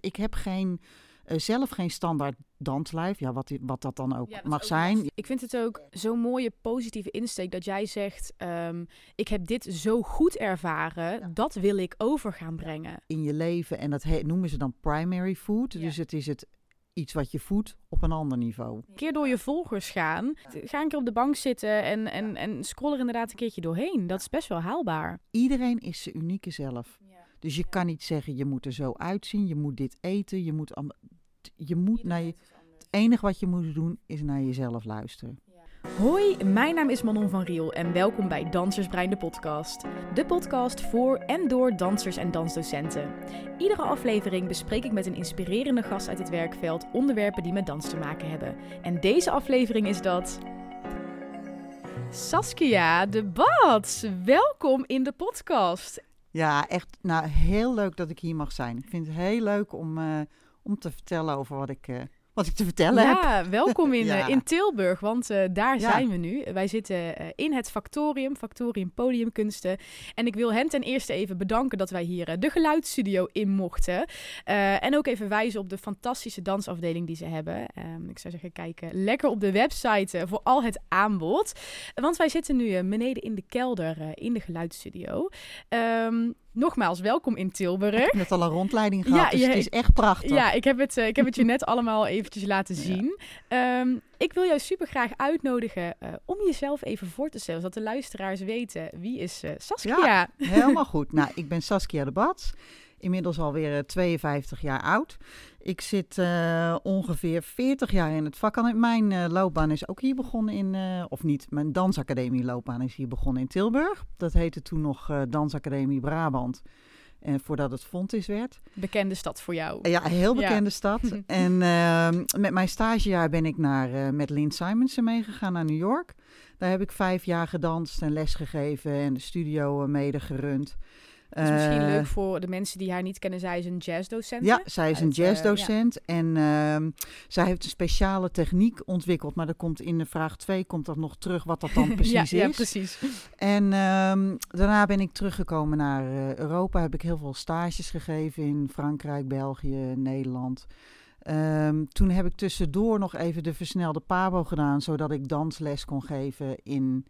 Ik heb geen, eh, zelf geen standaard danslijf, ja, wat, wat dat dan ook Ja, dat mag ook zijn. Ik vind het ook zo'n mooie positieve insteek dat jij zegt: ehm, Ik heb dit zo goed ervaren, Ja. dat wil ik over gaan brengen. in je leven. En dat he- noemen ze dan primary food. Ja. Dus het is het iets wat je voedt op een ander niveau. Een keer door je volgers gaan, ga een keer op de bank zitten en, en, en scroll er inderdaad een keertje doorheen. Dat is best wel haalbaar. Iedereen is zijn unieke zelf. Dus je kan niet zeggen, je moet er zo uitzien, je moet dit eten, je moet, je moet naar je, het enige wat je moet doen is naar jezelf luisteren. Hoi, mijn naam is Manon van Riel en welkom bij Dansersbrein de podcast. De podcast voor en door dansers en dansdocenten. Iedere aflevering bespreek ik met een inspirerende gast uit het werkveld onderwerpen die met dans te maken hebben. En deze aflevering is dat... Saskia de Bats, welkom in de podcast. Ja, echt, nou heel leuk dat ik hier mag zijn. Ik vind het heel leuk om, eh, om te vertellen over wat ik, eh, wat ik te vertellen heb. Ja, welkom in, Ja. eh, in Tilburg, want eh, daar Ja. zijn we nu. Wij zitten eh, in het Factorium, Factorium Podiumkunsten. En ik wil hen ten eerste even bedanken dat wij hier de geluidsstudio in mochten. En ook even wijzen op de fantastische dansafdeling die ze hebben. Ehm, ik zou zeggen, kijk lekker op de website voor al het aanbod. Want wij zitten nu beneden in de kelder in de geluidsstudio. Ehm, nogmaals, welkom in Ik Tilburg. heb net al een rondleiding gehad, Ja, dus je- het is echt prachtig. Ja, ik heb, het, eh, ik heb het je net allemaal eventjes laten Ja. zien. Ehm, ik wil jou super graag uitnodigen eh, om jezelf even voor te stellen, zodat de luisteraars weten wie is eh, Saskia. Ja. Helemaal goed. Nou, ik ben Saskia de Bats. Inmiddels alweer eh, 52 jaar oud. Ik zit eh, ongeveer 40 jaar in het vak. En Mijn eh, loopbaan is ook hier begonnen in, eh, of niet, mijn dansacademie loopbaan is hier begonnen in Tilburg. Dat heette toen nog eh, Dansacademie Brabant. En voordat het Fontis werd. Bekende stad voor jou. Ja, een heel Ja. bekende stad. En ehm, met mijn stagejaar ben ik naar, eh, met Lynn Simonsen meegegaan naar New York. Daar heb ik vijf jaar gedanst en lesgegeven en de studio eh, mede gerund. Dat is misschien Eh, leuk voor de mensen die haar niet kennen. Zij is een jazzdocent. Ja, zij is een eh, jazzdocent en ehm, zij heeft een speciale techniek ontwikkeld. Maar dat komt in de vraag 2 komt dat nog terug wat dat dan precies ja, ja, is. precies. En ehm, daarna ben ik teruggekomen naar eh, Europa. Heb ik heel veel stages gegeven in Frankrijk, België, Nederland. Ehm, toen heb ik tussendoor nog even de versnelde PABO gedaan, zodat ik dansles kon geven in,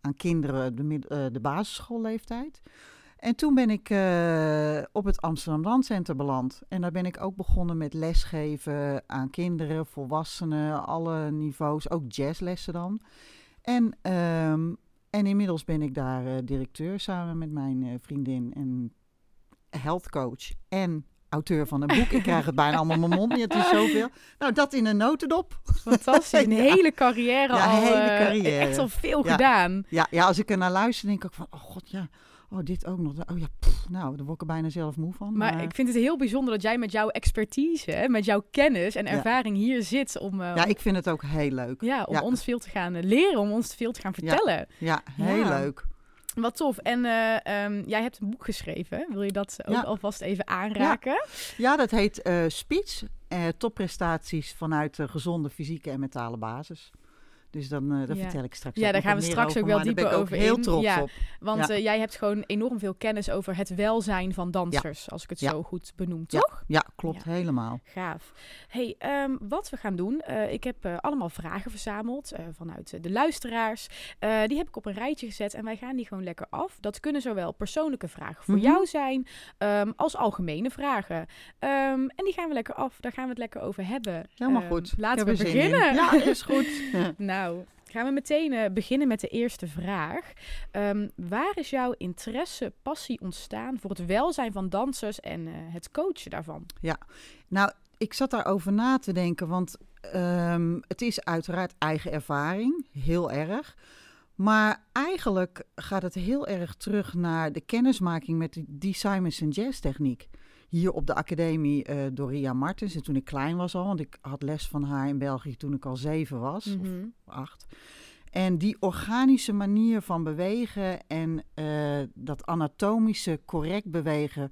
aan kinderen de, mid- de basisschoolleeftijd. En toen ben ik eh, op het Amsterdam Danscenter beland. En daar ben ik ook begonnen met lesgeven aan kinderen, volwassenen, alle niveaus, ook jazzlessen dan. En, ehm, en inmiddels ben ik daar eh, directeur samen met mijn eh, vriendin en health coach en auteur van een boek. Ik krijg het bijna allemaal in mijn mond, niet, het is zoveel. Nou, dat in een notendop. Fantastisch. Een Ja. hele carrière Ja, al. hele carrière. Echt al veel Ja. gedaan. Ja, ja, als ik er naar luister, denk ik ook van, oh god, ja. Oh, dit ook nog. Oh ja, pff, nou, daar word ik er bijna zelf moe van. Maar ik vind het heel bijzonder dat jij met jouw expertise, hè, met jouw kennis en Ja. ervaring hier zit om, eh, ja, ik vind het ook heel leuk. ja, om ja. ons veel te gaan eh, leren, om ons veel te gaan vertellen. Ja, heel leuk. Wat tof. En eh, ehm, jij hebt een boek geschreven. Wil je dat ook alvast even aanraken? Ja, dat heet Speech. topprestaties vanuit de gezonde fysieke en mentale basis. Dus dan eh Ja. vertel ik straks Ja, daar gaan we straks over, ook wel dieper ben ik over heel in. trots Ja. op. Want Ja. eh, jij hebt gewoon enorm veel kennis over het welzijn van dansers, als ik het zo goed benoem, Ja. toch? Ja, klopt helemaal. Gaaf. Hey, ehm, wat we gaan doen, eh, ik heb allemaal vragen verzameld vanuit de luisteraars. Die heb ik op een rijtje gezet en wij gaan die gewoon lekker af. Dat kunnen zowel persoonlijke vragen voor Mhm. jou zijn ehm, als algemene vragen. Ehm, en die gaan we lekker af, daar gaan we het lekker over hebben. Helemaal goed. Laten we beginnen. Ja, is goed. Nou, gaan we meteen eh, beginnen met de eerste vraag. Ehm, waar is jouw interesse, passie ontstaan voor het welzijn van dansers en eh, het coachen daarvan? Nou, ik zat daarover na te denken, want ehm, het is uiteraard eigen ervaring, heel erg. Maar eigenlijk gaat het heel erg terug naar de kennismaking met die, die Simonson Jazz techniek. Hier op de academie eh, door Ria Martens. En toen ik klein was al, want ik had les van haar in België toen ik al zeven was, of Mhm. acht. En die organische manier van bewegen en eh, dat anatomische correct bewegen,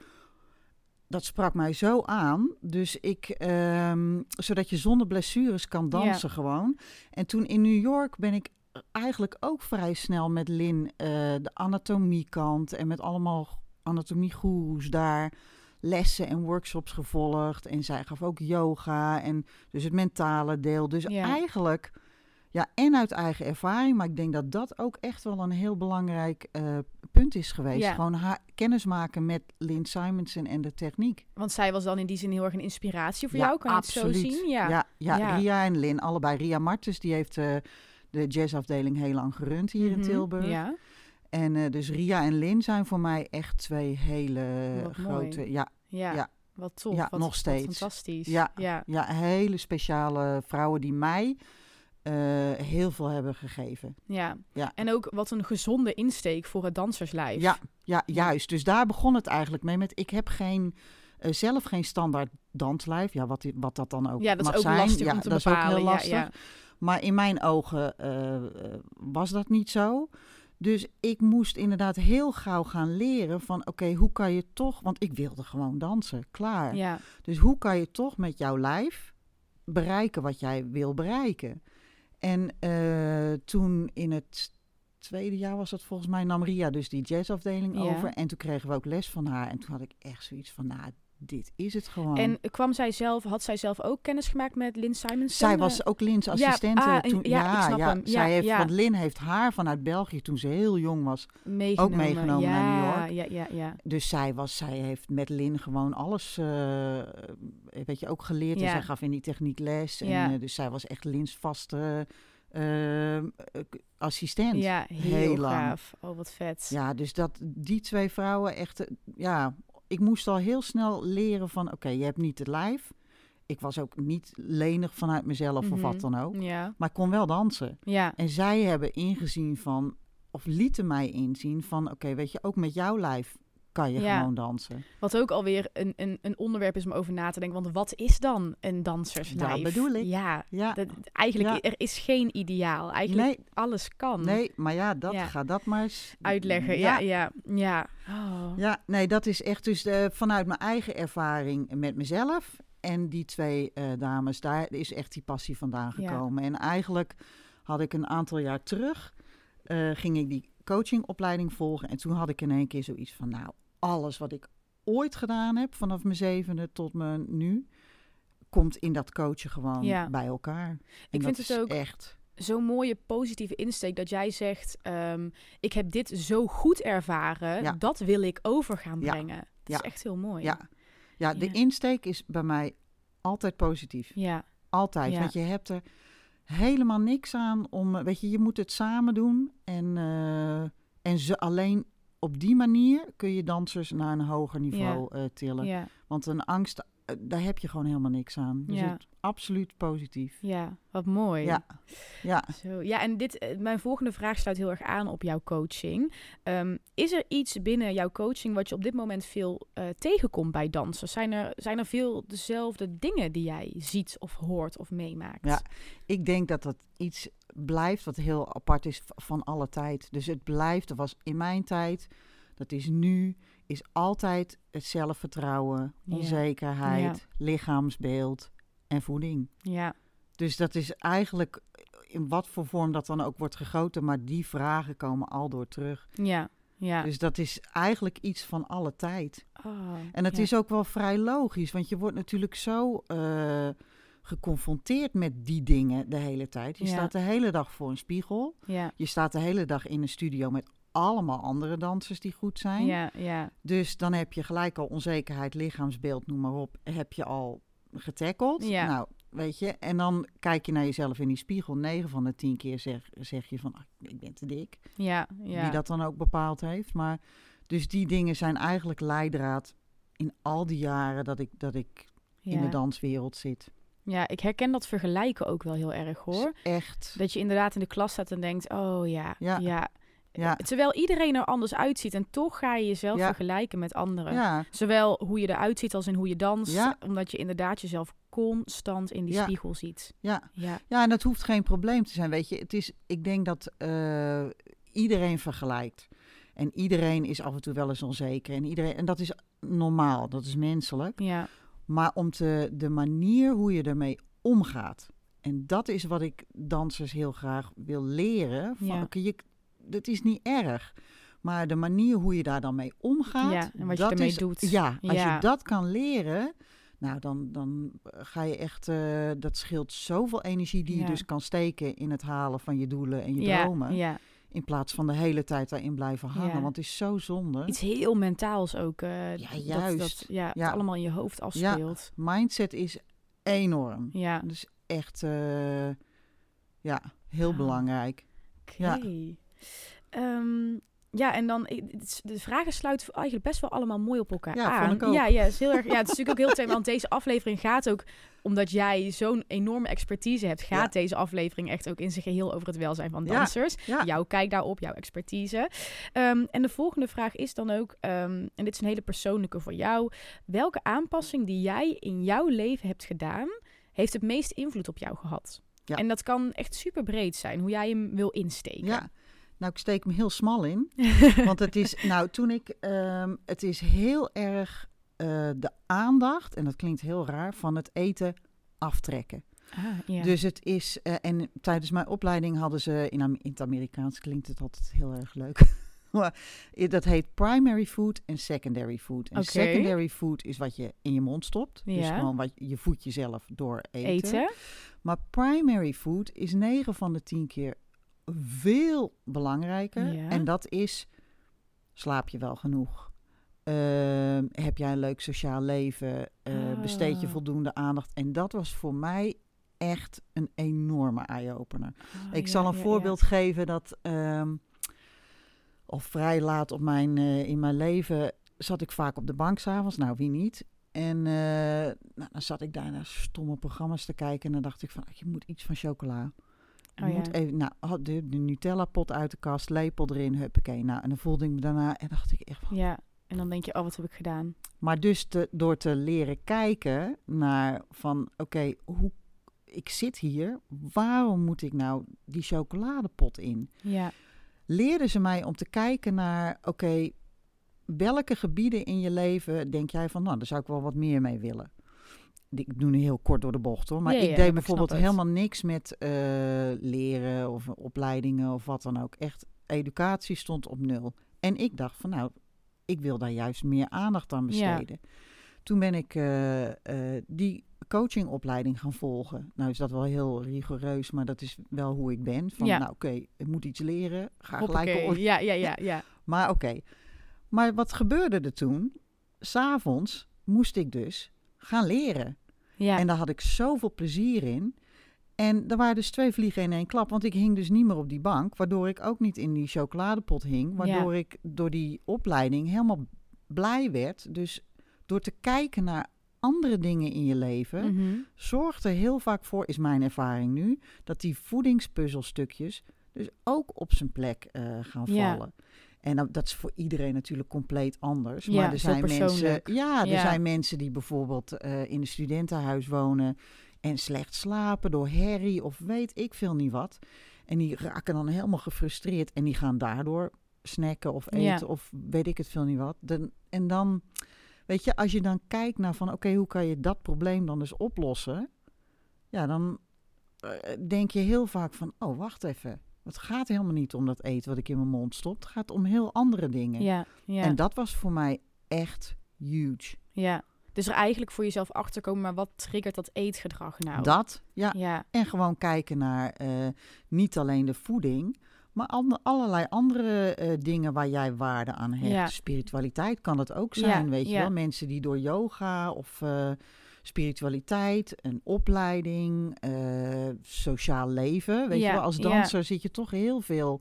dat sprak mij zo aan. Dus ik, ehm, zodat je zonder blessures kan dansen gewoon. En toen in New York ben ik eigenlijk ook vrij snel met Lin eh, de anatomiekant en met allemaal anatomiegoeroes daar lessen en workshops gevolgd. En zij gaf ook yoga en dus het mentale deel. Dus Ja. eigenlijk, ja, en uit eigen ervaring. Maar ik denk dat dat ook echt wel een heel belangrijk eh, punt is geweest. Ja. Gewoon haar kennis maken met Lynn Simonson en de techniek. Want zij was dan in die zin heel erg een inspiratie voor Ja, jou, kan je het zo zien? Ja. Ja, ja, Ja. Ria en Lynn, allebei. Ria Martens, die heeft eh, de jazzafdeling heel lang gerund hier in Mhm, Tilburg. Ja. En eh, dus Ria en Lynn zijn voor mij echt twee hele Wat grote... mooi. Ja, Ja. Ja. Wat tof. Ja, wat, nog wat steeds. fantastisch. Ja. ja. ja, hele speciale vrouwen die mij eh, heel veel hebben gegeven. Ja. Ja. En ook wat een gezonde insteek voor het danserslijf. Ja, ja, juist. Dus daar begon het eigenlijk mee met... Ik heb geen, eh, zelf geen standaard danslijf. Ja, wat, wat dat dan ook Ja, dat is ook zijn. lastig ja, om te dat bepalen. is ook heel lastig. ja. Maar in mijn ogen was dat niet zo. Dus ik moest inderdaad heel gauw gaan leren van... oké, hoe kan je toch... Want ik wilde gewoon dansen, klaar. Ja. Dus hoe kan je toch met jouw lijf bereiken wat jij wil bereiken? En eh, toen in het tweede jaar was dat volgens mij... nam Ria dus die jazzafdeling Ja. over. En toen kregen we ook les van haar. En toen had ik echt zoiets van... nou, dit is het gewoon. En kwam zij zelf, had zij zelf ook kennis gemaakt met Lynn Simonson? Zij Eh, was ook Lin's ja, assistente. ah, toen, ja, ik snap hem. Ja, zij heeft, ja. Want Lin heeft haar vanuit België toen ze heel jong was. meegenomen. meegenomen ja, naar New York. Ja, ja, ja. Dus zij, was, zij heeft met Lin gewoon alles, eh, weet je, ook geleerd. En Ja. zij gaf in die techniek les. En, Ja. eh, dus zij was echt Lins vaste eh, eh, assistent. Ja, heel, Heel lang. gaaf. Oh, wat vet. Ja, dus dat, die twee vrouwen echt, eh, ja, ik moest al heel snel leren van, oké, je hebt niet het lijf. Ik was ook niet lenig vanuit mezelf of Mhm. wat dan ook. Ja, Maar ik kon wel dansen. ja, En zij hebben ingezien van, of lieten mij inzien van, oké, weet je, ook met jouw lijf kan je Ja. gewoon dansen. Wat ook alweer een, een, een onderwerp is om over na te denken. Want wat is dan een danserslijf? Dat bedoel ik. Ja, Ja, dat, eigenlijk, Ja. er is geen ideaal. Eigenlijk nee, alles kan. nee, maar ja, dat, Ja. ga dat maar eens Uitleggen, ja, ja, ja. Oh. Ja, nee, dat is echt dus eh, vanuit mijn eigen ervaring met mezelf. En die twee eh, dames, daar is echt die passie vandaan gekomen. En eigenlijk had ik een aantal jaar terug, eh, ging ik die coachingopleiding volgen. En toen had ik in één keer zoiets van, nou, alles wat ik ooit gedaan heb, vanaf mijn zevende tot mijn nu, komt in dat coachen gewoon Ja. bij elkaar. En Ik vind dat het ook echt. Zo'n mooie positieve insteek dat jij zegt: ehm, Ik heb dit zo goed ervaren, Ja. dat wil ik over gaan Ja. brengen. Dat Ja. is echt heel mooi. Ja. Ja, de insteek is bij mij altijd positief. ja, Altijd. Want je hebt er helemaal niks aan om. Weet je, je moet het samen doen. En, eh, en ze alleen op die manier kun je dansers naar een hoger niveau eh, tillen. ja, Want een angst, eh, daar heb je gewoon helemaal niks aan. Dus Ja. het, absoluut positief. ja, wat mooi. Ja. Ja. Zo, ja, en dit, eh, mijn volgende vraag sluit heel erg aan op jouw coaching. Ehm, is er iets binnen jouw coaching wat je op dit moment veel tegenkomt bij dansers? Zijn er, zijn er veel dezelfde dingen die jij ziet of hoort of meemaakt? Ja. Ik denk dat dat iets blijft wat heel apart is van alle tijd. Dus het blijft, dat was in mijn tijd, dat is nu, is altijd het zelfvertrouwen, Ja. onzekerheid, lichaamsbeeld en voeding. ja, Dus dat is eigenlijk in wat voor vorm dat dan ook wordt gegoten, maar die vragen komen al door terug. ja, ja. Dus dat is eigenlijk iets van alle tijd. Oh, En het ja. is ook wel vrij logisch, want je wordt natuurlijk zo eh, geconfronteerd met die dingen de hele tijd. Je Ja. staat de hele dag voor een spiegel. Ja, Je staat de hele dag in een studio met allemaal andere dansers die goed zijn. ja, ja, Dus dan heb je gelijk al onzekerheid, lichaamsbeeld, noem maar op, heb je al getackeld. Ja. Nou, weet je, en dan kijk je naar jezelf in die spiegel. 9 van de 10 keer zeg, zeg je van, "Ah, ik ben te dik. ja, ja. Wie dat dan ook bepaald heeft. Maar dus die dingen zijn eigenlijk leidraad in al die jaren dat ik, dat ik in de danswereld zit. Ja, ik herken dat vergelijken ook wel heel erg hoor. Echt. Dat je inderdaad in de klas staat en denkt, oh ja, ja. Ja. Ja. Terwijl iedereen er anders uitziet en toch ga je jezelf Ja. vergelijken met anderen. Zowel hoe je eruit ziet als in hoe je danst. Omdat je inderdaad jezelf constant in die spiegel ziet. ja. Ja, Ja, en dat hoeft geen probleem te zijn. Weet je, het is, ik denk dat eh, iedereen vergelijkt. En iedereen is af en toe wel eens onzeker. En, iedereen, en dat is normaal, dat is menselijk. ja, Maar om te, de manier hoe je ermee omgaat. En dat is wat ik dansers heel graag wil leren. Van, Ja. je, dat is niet erg. Maar de manier hoe je daar dan mee omgaat. Ja, en wat je ermee is, doet. Ja, als Ja. je dat kan leren. Nou, dan, dan ga je echt. eh, dat scheelt zoveel energie die je dus kan steken in het halen van je doelen en je dromen. ja, In plaats van de hele tijd daarin blijven hangen. Ja. Want het is zo zonde. iets heel mentaals ook. eh, Ja, dat- juist. Dat, ja, het Ja. allemaal in je hoofd afspeelt. Mindset is enorm. Ja, Dus echt. eh, ja, heel Ja. belangrijk. oké. Ja. Ehm, ja, en dan, de vragen sluiten eigenlijk best wel allemaal mooi op elkaar Ja, aan. Ja, ja, het is heel erg. Ja, het is natuurlijk ook heel thema, want deze aflevering gaat ook, omdat jij zo'n enorme expertise hebt, gaat deze aflevering echt ook in zijn geheel over het welzijn van Ja, dansers. ja. Jouw kijk daarop, jouw expertise. Ehm, en de volgende vraag is dan ook, ehm, en dit is een hele persoonlijke voor jou, welke aanpassing die jij in jouw leven hebt gedaan, heeft het meest invloed op jou gehad? Ja. En dat kan echt super breed zijn, hoe jij hem wil insteken. Nou, ik steek hem heel smal in. Want het is, nou, toen ik, ehm, het is heel erg eh, de aandacht, en dat klinkt heel raar, van het eten aftrekken. Ah, ja. Dus het is, eh, en tijdens mijn opleiding hadden ze, in, het Amerikaans klinkt het altijd heel erg leuk. dat heet primary food en secondary food. En secondary food is wat je in je mond stopt. Dus Ja. gewoon wat je voedt jezelf door eten. eten. Maar primary food is 9 van de 10 keer veel belangrijker. Ja. En dat is, slaap je wel genoeg? Ehm, heb jij een leuk sociaal leven? Eh, Besteed je Ah. voldoende aandacht? En dat was voor mij echt een enorme eye-opener. Oh, Ik ja, zal een ja, voorbeeld geven dat... ehm, al vrij laat op mijn, eh, in mijn leven zat ik vaak op de bank s'avonds. Nou, wie niet? En eh, nou, dan zat ik daar naar stomme programma's te kijken. En dan dacht ik van, ah, je moet iets van chocola. Je Oh, moet even, nou, de, de Nutella-pot uit de kast, lepel erin, huppakee. Nou, en dan voelde ik me daarna en dacht ik echt van... Ja, en dan denk je, oh, wat heb ik gedaan? Maar dus te, door te leren kijken naar van, oké, hoe ik zit hier, waarom moet ik nou die chocoladepot in? Ja, leerden ze mij om te kijken naar, oké, welke gebieden in je leven denk jij van, nou, daar zou ik wel wat meer mee willen. Ik doe nu heel kort door de bocht hoor, maar Ja, ik ja, deed bijvoorbeeld helemaal niks met eh, leren of opleidingen of wat dan ook. Echt, educatie stond op nul. En ik dacht van, nou, ik wil daar juist meer aandacht aan Ja. besteden. Toen ben ik eh, eh, die coachingopleiding gaan volgen. Nou is dat wel heel rigoureus, maar dat is wel hoe ik ben. Van, Ja. nou oké, ik moet iets leren, ga gelijk op. Ja, ja, ja, ja. Maar oké. Maar wat gebeurde er toen? S'avonds moest ik dus gaan leren. Ja, En daar had ik zoveel plezier in. En er waren dus twee vliegen in één klap. Want ik hing dus niet meer op die bank. Waardoor ik ook niet in die chocoladepot hing. Waardoor ik door die opleiding helemaal blij werd. Dus door te kijken naar andere dingen in je leven. Mhm. Zorgt er heel vaak voor, is mijn ervaring nu. Dat die voedingspuzzelstukjes dus ook op zijn plek eh, gaan Ja. vallen. En dat, is voor iedereen natuurlijk compleet anders. Ja, maar er zijn mensen, ja, er Ja. zijn mensen die bijvoorbeeld eh, in een studentenhuis wonen en slecht slapen door herrie of weet ik veel niet wat. En die raken dan helemaal gefrustreerd en die gaan daardoor snacken of Ja. eten of weet ik het veel niet wat. Dan, en dan, weet je, als je dan kijkt naar van oké, hoe kan je dat probleem dan dus oplossen? Ja, dan eh, denk je heel vaak van, oh wacht even. Het gaat helemaal niet om dat eten wat ik in mijn mond stop. Het gaat om heel andere dingen. ja, ja, En dat was voor mij echt huge. ja. Dus er eigenlijk voor jezelf achterkomen, maar wat triggert dat eetgedrag nou? Dat, ja. Ja, En gewoon kijken naar eh, niet alleen de voeding, maar allerlei andere eh, dingen waar jij waarde aan hecht. Ja. Spiritualiteit kan het ook Ja, zijn, weet je wel. Mensen die door yoga of eh, spiritualiteit, een opleiding, eh, sociaal leven. Weet je wel, als danser zit je toch heel veel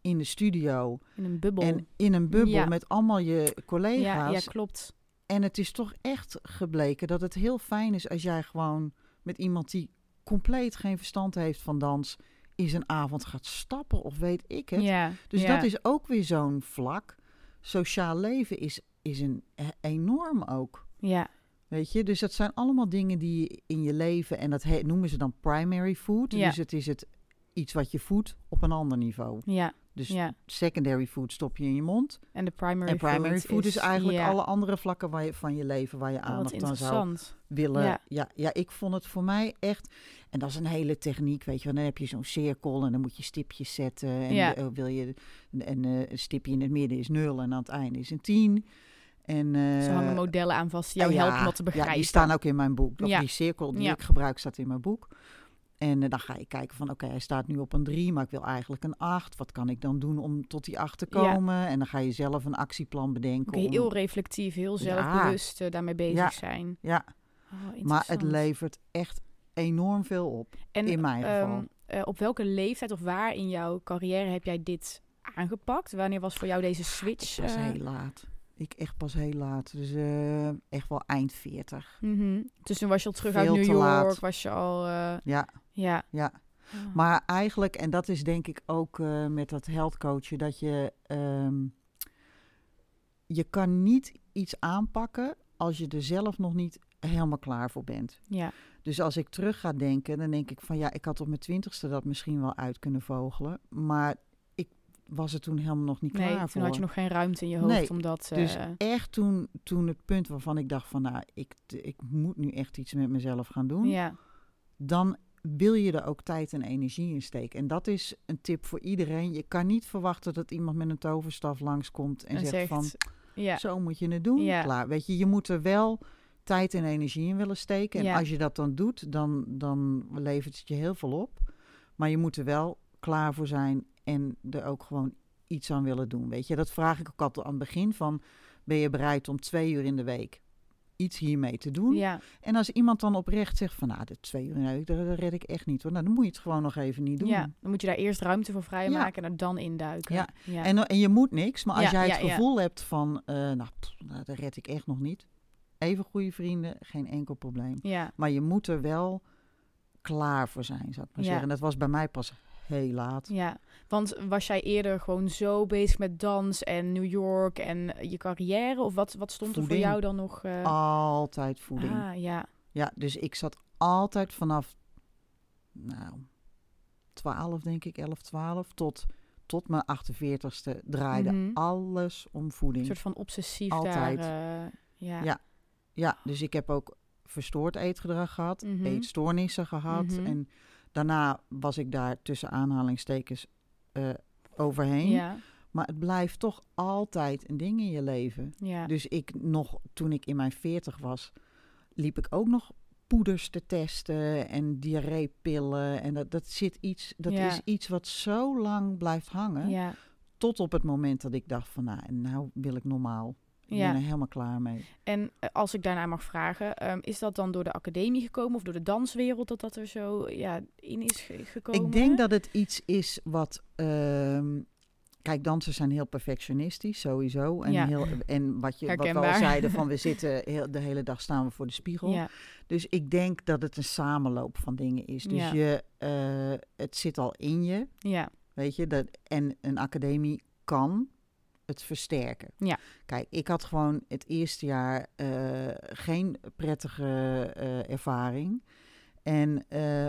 in de studio in een bubbel. en in een bubbel met allemaal je ja, collega's. ja, klopt. En het is toch echt gebleken dat het heel fijn is als jij gewoon met iemand die compleet geen verstand heeft van dans, is een avond gaat stappen of weet ik het. Ja, dus ja. dat is ook weer zo'n vlak. Sociaal leven is, is een enorm ook. Ja, Weet je, dus dat zijn allemaal dingen die je in je leven, en dat he- noemen ze dan primary food. Ja. Dus het is het iets wat je voedt op een ander niveau. ja, Dus ja. secondary food stop je in je mond. En de primary, en primary food, is, eigenlijk ja. alle andere vlakken waar je, van je leven waar je Oh, aandacht aan zou willen. Ja. Ja. Ja, ik vond het voor mij echt. En dat is een hele techniek, weet je. Dan heb je zo'n cirkel en dan moet je stipjes zetten. En Ja. eh, wil je en eh, een stipje in het midden is nul en aan het einde is een 10. En, eh, Ze hangen modellen aan vast die jou ja, helpen om dat te Ja, begrijpen. die staan ook in mijn boek. Ja. Die cirkel die Ja. ik gebruik staat in mijn boek. En eh, dan ga je kijken van, oké, hij staat nu op een 3, maar ik wil eigenlijk een 8. Wat kan ik dan doen om tot die 8 te Ja. komen? En dan ga je zelf een actieplan bedenken. Om- heel reflectief, heel zelfbewust eh, daarmee bezig Ja. zijn. ja, Oh, maar het levert echt enorm veel op. En, in mijn ehm, geval. eh, op welke leeftijd of waar in jouw carrière heb jij dit aangepakt? Wanneer was voor jou deze switch? Pas eh, heel laat. Ik echt pas heel laat. Dus echt wel eind 40. mhm. Dus toen was je al terug Veel uit New York, laat. was je al... Ja, ja. ja. Ah. Maar eigenlijk, en dat is denk ik ook eh, met dat health coachen, dat je, ehm, je kan niet iets aanpakken als je er zelf nog niet helemaal klaar voor bent. ja. Dus als ik terug ga denken, dan denk ik van ja, ik had op mijn twintigste dat misschien wel uit kunnen vogelen. Maar ik was er toen helemaal nog niet Nee, klaar toen voor. had je nog geen ruimte in je hoofd Nee, om dat... Dus eh, echt toen, toen het punt waarvan ik dacht van nou, ik, ik moet nu echt iets met mezelf gaan doen. ja. Dan wil je er ook tijd en energie in steken. En dat is een tip voor iedereen. Je kan niet verwachten dat iemand met een toverstaf langskomt en, En zegt, van ja. zo moet je het doen. Ja. Klaar. Weet je, je moet er wel tijd en energie in willen steken. En Ja. als je dat dan doet, dan, dan levert het je heel veel op. Maar je moet er wel klaar voor zijn en er ook gewoon iets aan willen doen. Weet je, dat vraag ik ook altijd aan het begin van... ben je bereid om twee uur in de week iets hiermee te doen? ja. En als iemand dan oprecht zegt van... nou, de twee uur dat, dat red ik echt niet. hoor. Nou, dan moet je het gewoon nog even niet doen. ja, dan moet je daar eerst ruimte voor vrijmaken Ja. en er dan induiken. Ja. ja. En, en je moet niks, maar als jij het gevoel hebt van... eh, nou, pff, nou, dat red ik echt nog niet. Even goede vrienden, geen enkel probleem. ja. Maar je moet er wel klaar voor zijn, zou ik maar zeggen. En dat was bij mij pas heel laat. Ja, want was jij eerder gewoon zo bezig met dans en New York en je carrière? Of wat, wat stond er voor jou dan nog? eh, Altijd voeding. Ah, ja. Ja, dus ik zat altijd vanaf, nou, 12 denk ik, 11, 12, tot, tot mijn 48ste draaide Mhm. alles om Een voeding. soort van obsessief Altijd. daar. eh, ja. Ja. Ja, dus ik heb ook verstoord eetgedrag gehad, Mhm. eetstoornissen gehad. Mhm. En daarna was ik daar tussen aanhalingstekens eh, overheen. Ja. Maar het blijft toch altijd een ding in je leven. ja. Dus ik nog, toen ik in mijn 40 was, liep ik ook nog poeders te testen en diarreepillen. En dat, dat zit iets, dat Ja. is iets wat zo lang blijft hangen. ja. Tot op het moment dat ik dacht van nou, en nou wil ik normaal. Ik Ja. ben er helemaal klaar mee. En eh, als ik daarna mag vragen, ehm, is dat dan door de academie gekomen of door de danswereld dat dat er zo ja, in is ge- gekomen? Ik denk dat het iets is wat. ehm, kijk, dansers zijn heel perfectionistisch, sowieso. En, Ja. heel, en wat, je, wat we al zeiden, van we zitten heel, de hele dag staan we voor de spiegel. Ja, Dus ik denk dat het een samenloop van dingen is. Dus je, eh, het zit al in je, ja, weet je. Dat, en een academie kan het versterken. Ja. Kijk, ik had gewoon het eerste jaar eh, geen prettige eh, ervaring. En, eh,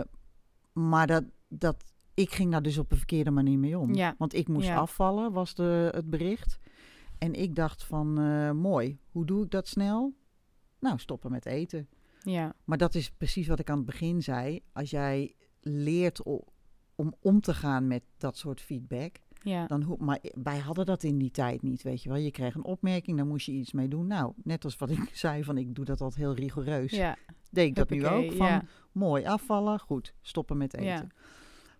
maar dat, dat, ik ging daar dus op een verkeerde manier mee om. Ja. Want ik moest Ja. afvallen, was de, het bericht. En ik dacht van, mooi, hoe doe ik dat snel? Nou, stoppen met eten. ja, Maar dat is precies wat ik aan het begin zei. Als jij leert om om te gaan met dat soort feedback, ja. dan maar wij hadden dat in die tijd niet, weet je wel. Je kreeg een opmerking, daar moest je iets mee doen. Nou, net als wat ik zei, van ik doe dat altijd heel rigoureus. ja. Deed ik dat nu ook, van ja. mooi afvallen, goed, stoppen met eten.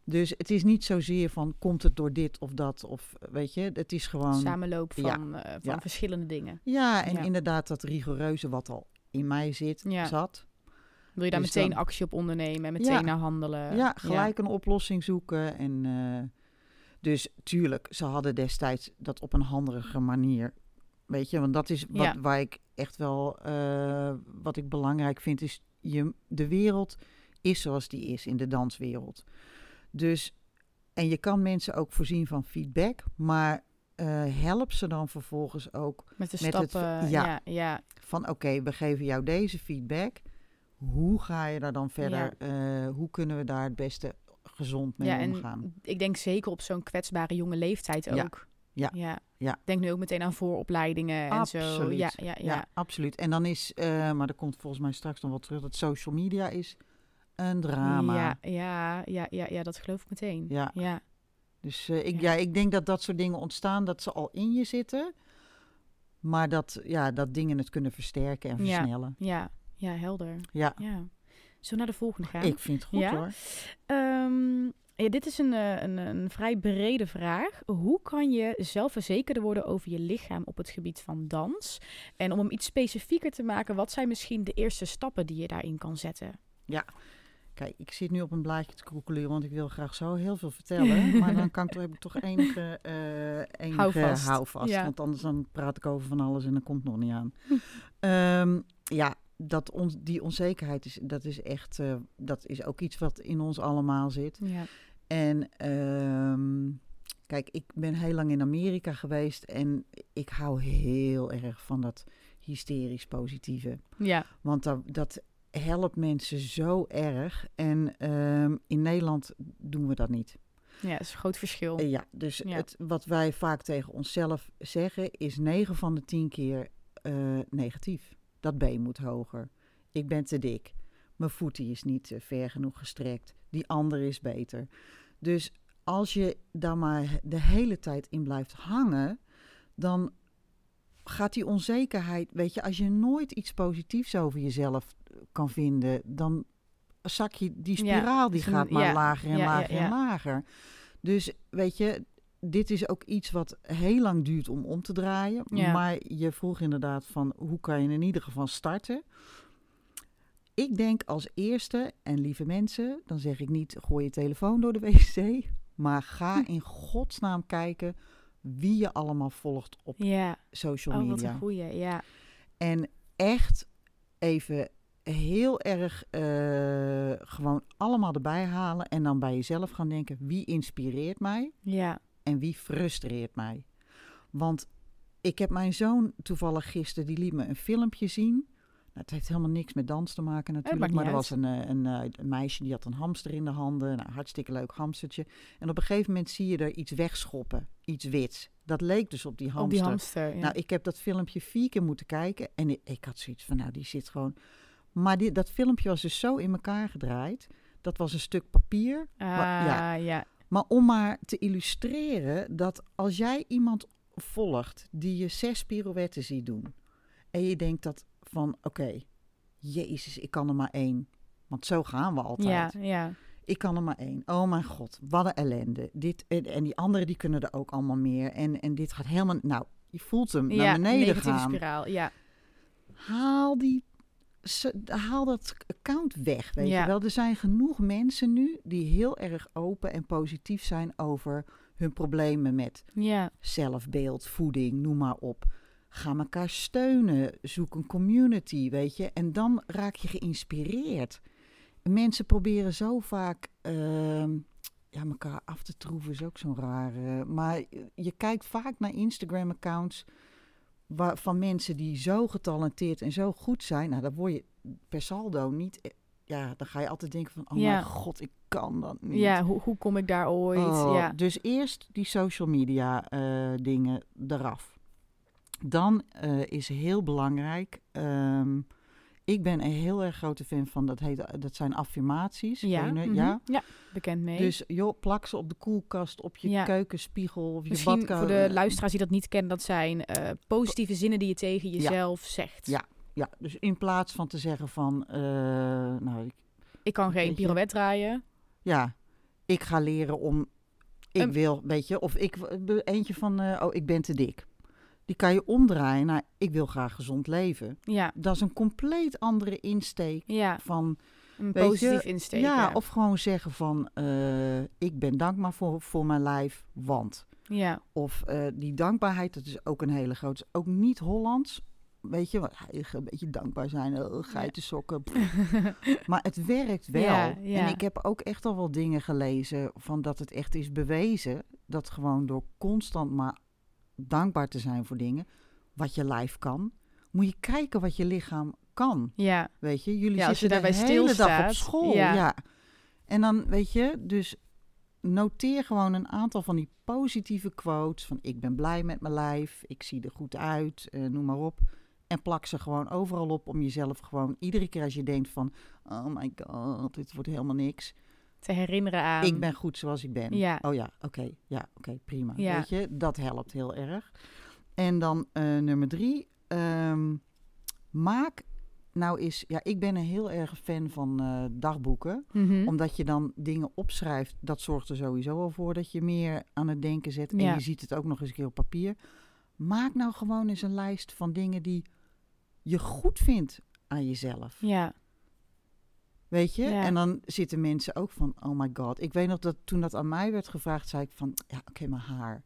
Dus het is niet zozeer van, komt het door dit of dat, of weet je, het is gewoon... Samenloop Ja. van, eh, van Ja. verschillende dingen. Ja, en Ja. inderdaad dat rigoureuze wat al in mij zit, zat. Wil je daar Dus meteen dan- actie op ondernemen en meteen naar handelen? ja, gelijk een oplossing zoeken. En, eh, dus tuurlijk, ze hadden destijds dat op een handige manier. Weet je, want dat is wat, Ja. waar ik echt wel, eh, wat ik belangrijk vind, is je, de wereld is zoals die is in de danswereld. Dus, en je kan mensen ook voorzien van feedback, maar eh, help ze dan vervolgens ook Met de Met het- stappen. ja. ja, ja, van oké, we geven jou deze feedback. Hoe ga je daar dan verder? eh, hoe kunnen we daar het beste gezond mee ja, en omgaan. ik denk zeker op zo'n kwetsbare jonge leeftijd Ja. ook. Ja. ja. Ja. Denk nu ook meteen aan vooropleidingen en zo. Absoluut. Ja, ja, ja. Ja, absoluut. En dan is, eh, maar er komt volgens mij straks nog wel terug, dat social media is een drama. Ja, ja, ja, ja, ja, dat geloof ik meteen. Ja. ja. Dus eh, ik, Ja. ja. ik denk dat dat soort dingen ontstaan, dat ze al in je zitten. Maar dat, ja, dat dingen het kunnen versterken en Ja. versnellen. Ja, ja, helder. Ja, Ja. We naar de volgende gaan? ik vind het goed Ja? hoor. Ehm, ja, dit is een, eh, een, een vrij brede vraag. Hoe kan je zelfverzekerder worden over je lichaam op het gebied van dans? En om hem iets specifieker te maken, wat zijn misschien de eerste stappen die je daarin kan zetten? Kijk, ik zit nu op een blaadje te kroekelen, want ik wil graag zo heel veel vertellen. maar dan kan ik, heb ik toch enige, enige Houvast. houvast. Ja. Want anders dan praat ik over van alles en dan komt het nog niet aan. Hm. Ehm, ja, dat die onzekerheid is, dat is echt, eh, dat is ook iets wat in ons allemaal zit. Ja. En ehm, kijk, ik ben heel lang in Amerika geweest en ik hou heel erg van dat hysterisch positieve. Ja. Want dat, dat helpt mensen zo erg. En ehm, in Nederland doen we dat niet. ja, dat is een groot verschil. Eh, ja, dus Ja. Het, wat wij vaak tegen onszelf zeggen is 9 van de 10 keer eh, negatief. Dat been moet hoger. Ik ben te dik. Mijn voet die is niet eh, ver genoeg gestrekt. Die andere is beter. Dus als je daar maar de hele tijd in blijft hangen, dan gaat die onzekerheid, weet je, als je nooit iets positiefs over jezelf eh, kan vinden, dan zak je die Ja, spiraal die gaat maar ja, lager en ja, lager en lager. Dus weet je, dit is ook iets wat heel lang duurt om om te draaien. Ja. Maar je vroeg inderdaad van hoe kan je in ieder geval starten? Ik denk als eerste, en lieve mensen, dan zeg ik niet gooi je telefoon door de wc, maar ga in godsnaam kijken wie je allemaal volgt op Ja. social Oh, wat media. een goeie. Ja. En echt even heel erg eh, gewoon allemaal erbij halen en dan bij jezelf gaan denken wie inspireert mij Ja. En wie frustreert mij. Want ik heb mijn zoon toevallig gisteren, die liet me een filmpje zien. Nou, het heeft helemaal niks met dans te maken natuurlijk. maar er was een, eh, een, eh, een meisje die had een hamster in de handen. Nou, hartstikke leuk hamstertje. En op een gegeven moment zie je er iets wegschoppen. Iets wits. Dat leek dus op die hamster. Op die hamster. Ja. Nou, ik heb dat filmpje vier keer moeten kijken. En ik, ik had zoiets van, nou, die zit gewoon... Maar dat filmpje was dus zo in elkaar gedraaid. Dat was een stuk papier. Ah, ja. ja. Maar om maar te illustreren dat als jij iemand volgt die je zes pirouetten ziet doen. En je denkt dat van, oké, jezus, ik kan er maar één. Want zo gaan we altijd. Ja, ja. Ik kan er maar één. Oh mijn god, wat een ellende. Dit, en, en die anderen die kunnen er ook allemaal meer. En, en dit gaat helemaal... Nou, je voelt hem ja. naar beneden negatieve gaan. spiraal. Ja. Haal, die, haal dat account weg, weet Ja. je wel. Er zijn genoeg mensen nu die heel erg open en positief zijn over hun problemen met Ja. zelfbeeld, voeding, noem maar op. Ga elkaar steunen, zoek een community, weet je. En dan raak je geïnspireerd. Mensen proberen zo vaak ehm, ja, elkaar af te troeven, is ook zo'n rare. Maar je kijkt vaak naar Instagram-accounts waar- van mensen die zo getalenteerd en zo goed zijn. Nou, dan word je per saldo niet... eh, Ja, dan ga je altijd denken van, oh Ja. mijn god, ik kan dat niet. Ja, hoe, hoe kom ik daar ooit? Oh, ja. Dus eerst die social media eh, dingen eraf. Dan eh, is heel belangrijk. ehm, ik ben een heel erg grote fan van dat heet, dat zijn affirmaties. Ja, mhm. ja. ja, bekend mee. Dus joh, plak ze op de koelkast, op je Ja. keukenspiegel of je Misschien badkamer. voor de luisteraars die dat niet kennen, dat zijn eh, positieve zinnen die je tegen jezelf zegt. Ja. Ja, dus in plaats van te zeggen van, eh, nou, ik, Ik kan geen pirouette draaien. ja, ik ga leren om, ik wil, weet je, of ik eentje van, eh, oh, ik ben te dik. Die kan je omdraaien naar, ik wil graag gezond leven. Ja, Dat is een compleet andere insteek ja. van, Een positief insteken. ja, of gewoon zeggen van, eh, ik ben dankbaar voor, voor mijn lijf, want. ja. Of eh, die dankbaarheid, dat is ook een hele grote, ook niet Hollands. Weet je, een beetje dankbaar zijn, uh, geitensokken. pff. Maar het werkt wel. Ja, ja. En ik heb ook echt al wel dingen gelezen van dat het echt is bewezen dat gewoon door constant maar dankbaar te zijn voor dingen, wat je lijf kan, moet je kijken wat je lichaam kan. ja. Weet je, jullie Ja, zitten je de hele dag op school. ja. Ja. En dan weet je, dus noteer gewoon een aantal van die positieve quotes. Van ik ben blij met mijn lijf, ik zie er goed uit, eh, noem maar op. En plak ze gewoon overal op om jezelf gewoon iedere keer als je denkt van... Oh my god, dit wordt helemaal niks. Te herinneren aan. Ik ben goed zoals ik ben. Ja. Oh ja, oké, ja, oké, prima. Ja. Weet je, dat helpt heel erg. En dan eh, nummer drie. ehm, maak nou is... Ja, ik ben een heel erg fan van eh, dagboeken Mhm. omdat je dan dingen opschrijft, dat zorgt er sowieso al voor dat je meer aan het denken zet. En Ja. je ziet het ook nog eens een keer op papier. Maak nou gewoon eens een lijst van dingen die je goed vindt aan jezelf. Ja. Weet je? Ja. En dan zitten mensen ook van, oh my god. Ik weet nog dat toen dat aan mij werd gevraagd, zei ik van, ja, oké, mijn haar.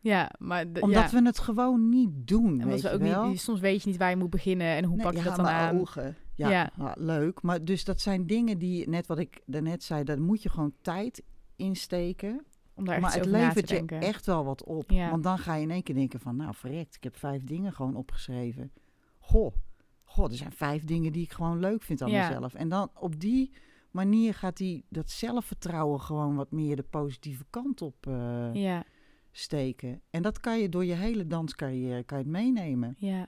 Ja, maar... de- Omdat ja. we het gewoon niet doen, En weet we ook wel. niet, soms weet je niet waar je moet beginnen en hoe Nee, pak je ja, dat dan aan. ogen. Ja, Ja. ja, leuk. Maar dus dat zijn dingen die, net wat ik daarnet zei, daar moet je gewoon tijd insteken. Om daar echt maar het levert je echt wel wat op. Ja. Want dan ga je in één keer denken van, nou verrekt, ik heb vijf dingen gewoon opgeschreven. Goh, goh, er zijn vijf dingen die ik gewoon leuk vind aan Ja. mezelf. En dan op die manier gaat die, dat zelfvertrouwen gewoon wat meer de positieve kant op eh, Ja, steken. En dat kan je door je hele danscarrière kan je het meenemen. ja.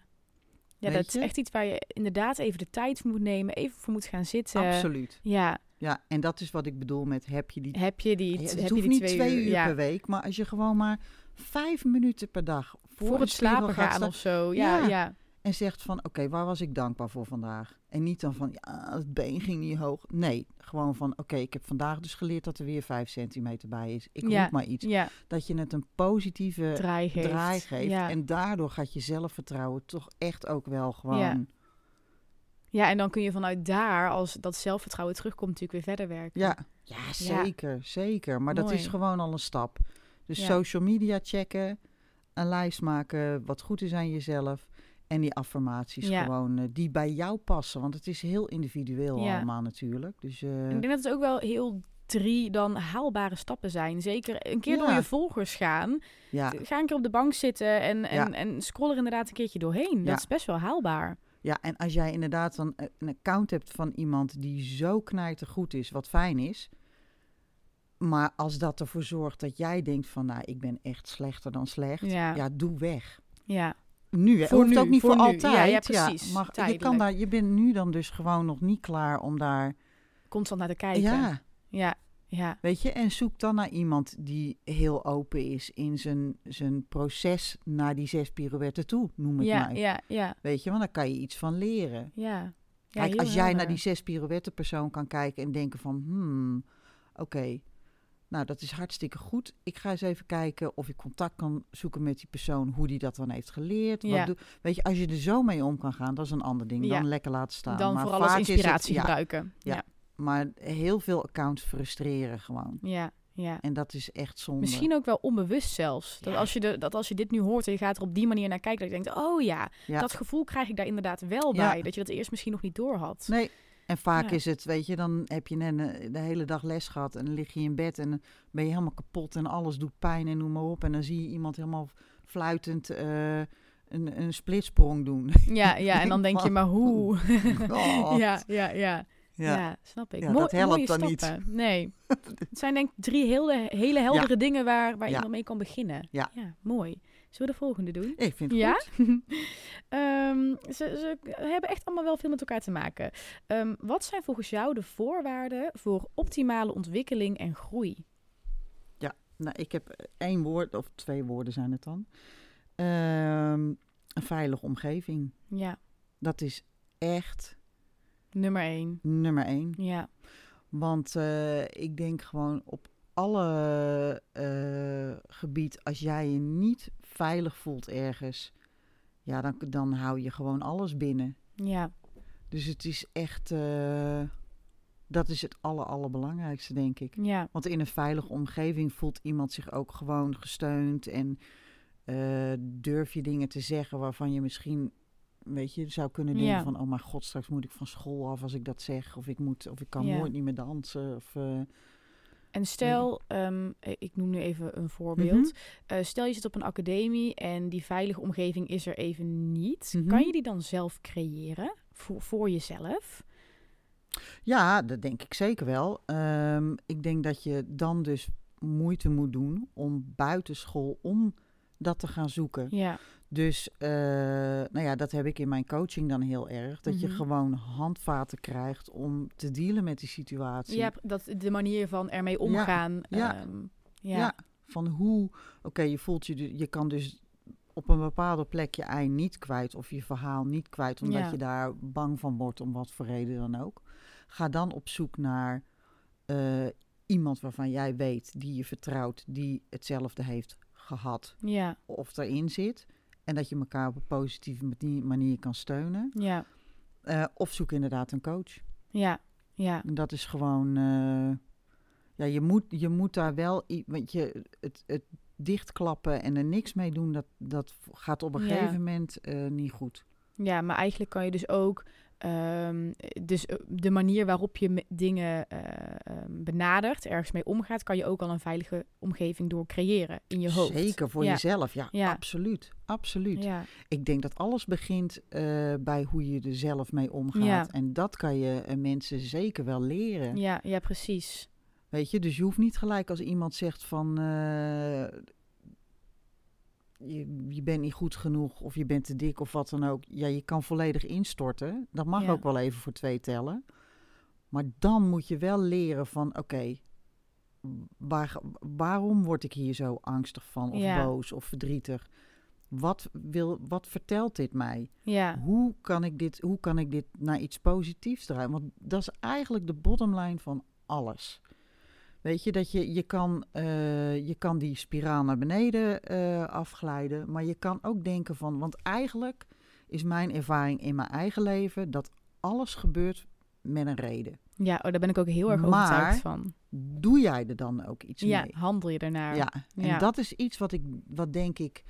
Ja, Weet dat is echt iets waar je inderdaad even de tijd voor moet nemen, even voor moet gaan zitten. Absoluut. Ja, Ja, en dat is wat ik bedoel met heb je die heb je die, het heb hoeft je die niet twee, uur ja, per week, maar als je gewoon maar vijf minuten per dag voor, voor het slapen gaat gaan of zo. Ja, Ja. ja. En zegt van oké, waar was ik dankbaar voor vandaag? En niet dan van ja, het been ging niet hoog. Nee, gewoon van oké, ik heb vandaag dus geleerd dat er weer vijf centimeter bij is. Ik Ja. roep maar iets. ja. Dat je het een positieve draai geeft. draai geeft. Ja. En daardoor gaat je zelfvertrouwen toch echt ook wel gewoon... Ja. ja, en dan kun je vanuit daar, als dat zelfvertrouwen terugkomt, natuurlijk weer verder werken. Ja, ja zeker, zeker. Maar dat is gewoon al een stap. Dus Ja. social media checken, een lijst maken wat goed is aan jezelf. En die affirmaties Ja. gewoon, eh, die bij jou passen. Want het is heel individueel Ja. allemaal natuurlijk. Dus eh, Ik denk dat het ook wel heel drie dan haalbare stappen zijn. Zeker een keer door je volgers gaan. ja, Ga een keer op de bank zitten en, en, en scroll er inderdaad een keertje doorheen. Dat is best wel haalbaar. ja, en als jij inderdaad dan eh, een account hebt van iemand die zo knijtergoed is, wat fijn is. Maar als dat ervoor zorgt dat jij denkt van, nou, ik ben echt slechter dan slecht. Ja. ja doe weg. Ja, Nu, hè? Voor hoeft nu, ook niet voor altijd. Ja, ja, precies. maar je, kan daar, je bent nu dan dus gewoon nog niet klaar om daar... constant naar te kijken. Ja, ja, ja. weet je. En zoek dan naar iemand die heel open is in zijn, zijn proces naar die zes pirouetten toe, noem het Ja, maar. ja, ja, Weet je, want dan kan je iets van leren. ja. Ja, Kijk, als jij naar die zes pirouetten persoon kan kijken en denken van... Hmm, oké, nou dat is hartstikke goed. Ik ga eens even kijken of ik contact kan zoeken met die persoon, hoe die dat dan heeft geleerd. Ja. Wat doe, weet je, als je er zo mee om kan gaan, dat is een ander ding. Ja. Dan lekker laten staan. Dan maar vooral als het- inspiratie ja, gebruiken. Ja. Ja, Maar heel veel accounts frustreren gewoon. ja, ja. En dat is echt zonde. Misschien ook wel onbewust zelfs. Dat, als je de, dat als je dit nu hoort en je gaat er op die manier naar kijken, dat je denkt, oh ja, dat gevoel krijg ik daar inderdaad wel bij. Dat je dat eerst misschien nog niet door had. Nee. En vaak Ja. is het, weet je, dan heb je net een- de hele dag les gehad en dan lig je in bed en dan ben je helemaal kapot en alles doet pijn en noem maar op. En dan zie je iemand helemaal fluitend eh, een, een splitsprong doen. Ja, ja, en dan denk je, maar hoe? God. ja, ja, ja. Ja. Ja, snap ik. Ja, Mooi- dat helpt dan niet. Nee. Het zijn denk ik drie hele, hele heldere dingen waar, waar iemand mee kan beginnen. Ja. mooi. Zullen we de volgende doen? Ik vind het Ja? goed. Ehm, ze, ze hebben echt allemaal wel veel met elkaar te maken. Ehm, wat zijn volgens jou de voorwaarden voor optimale ontwikkeling en groei? Nou, ik heb één woord, of twee woorden zijn het dan. Ehm, een veilige omgeving. Ja, Dat is echt nummer één. nummer één. Ja, Want eh, ik denk gewoon op alle eh, gebied, als jij je niet veilig voelt ergens, ja, dan, dan hou je gewoon alles binnen. ja, Dus het is echt, eh, dat is het aller, allerbelangrijkste, denk ik. ja, Want in een veilige omgeving voelt iemand zich ook gewoon gesteund en eh, durf je dingen te zeggen waarvan je misschien, weet je, zou kunnen denken Ja. van, oh mijn god, straks moet ik van school af als ik dat zeg, of ik moet, of ik kan Ja. nooit niet meer dansen, of eh, En stel, ehm, ik noem nu even een voorbeeld. Mhm. Eh, stel je zit op een academie en die veilige omgeving is er even niet. Mhm. Kan je die dan zelf creëren voor, voor jezelf? Ja, dat denk ik zeker wel. Ehm, ik denk dat je dan dus moeite moet doen om buitenschool om dat te gaan zoeken. Ja, Dus eh, nou ja, dat heb ik in mijn coaching dan heel erg. Dat je Mhm. gewoon handvaten krijgt om te dealen met die situatie. ja dat, de manier van ermee omgaan. ja. ehm, Ja. ja. van hoe, oké, je voelt je, je kan dus op een bepaalde plek je ei niet kwijt of je verhaal niet kwijt, omdat Ja. je daar bang van wordt, om wat voor reden dan ook. Ga dan op zoek naar eh, iemand waarvan jij weet, die je vertrouwt, die hetzelfde heeft gehad ja, of erin zit. En dat je elkaar op een positieve mani- manier kan steunen. ja, Eh, of zoek inderdaad een coach. ja, ja, En dat is gewoon. eh, ja, je moet, je moet daar wel. Want je, het, het dichtklappen en er niks mee doen, dat, dat gaat op een Ja. gegeven moment eh, niet goed. ja. Maar eigenlijk kan je dus ook... ehm, dus eh, de manier waarop je dingen eh, ehm, benadert, ergens mee omgaat, kan je ook al een veilige omgeving door creëren in je hoofd. Zeker voor Ja. jezelf. Ja, Ja. absoluut. Absoluut. Ja, Ik denk dat alles begint eh, bij hoe je er zelf mee omgaat. En dat kan je mensen zeker wel leren. ja, ja, precies. Weet je, dus je hoeft niet gelijk als iemand zegt van je, je bent niet goed genoeg of je bent te dik of wat dan ook. Ja, je kan volledig instorten. Dat mag Ja. ook wel even voor twee tellen. Maar dan moet je wel leren van oké, waar, waarom word ik hier zo angstig van of Ja. boos of verdrietig? Wat, wil, wat vertelt dit mij? Ja, Hoe kan, ik dit, hoe kan ik dit naar iets positiefs draaien? Want dat is eigenlijk de bottomline van alles. Weet je, dat je, je, kan, eh, je kan die spiraal naar beneden eh, afglijden, maar je kan ook denken van, want eigenlijk is mijn ervaring in mijn eigen leven dat alles gebeurt met een reden. ja oh, daar ben ik ook heel erg overtuigd van. Doe jij er dan ook iets Ja, mee? handel je daarnaar. Ja, en Ja. dat is iets wat ik, wat denk ik,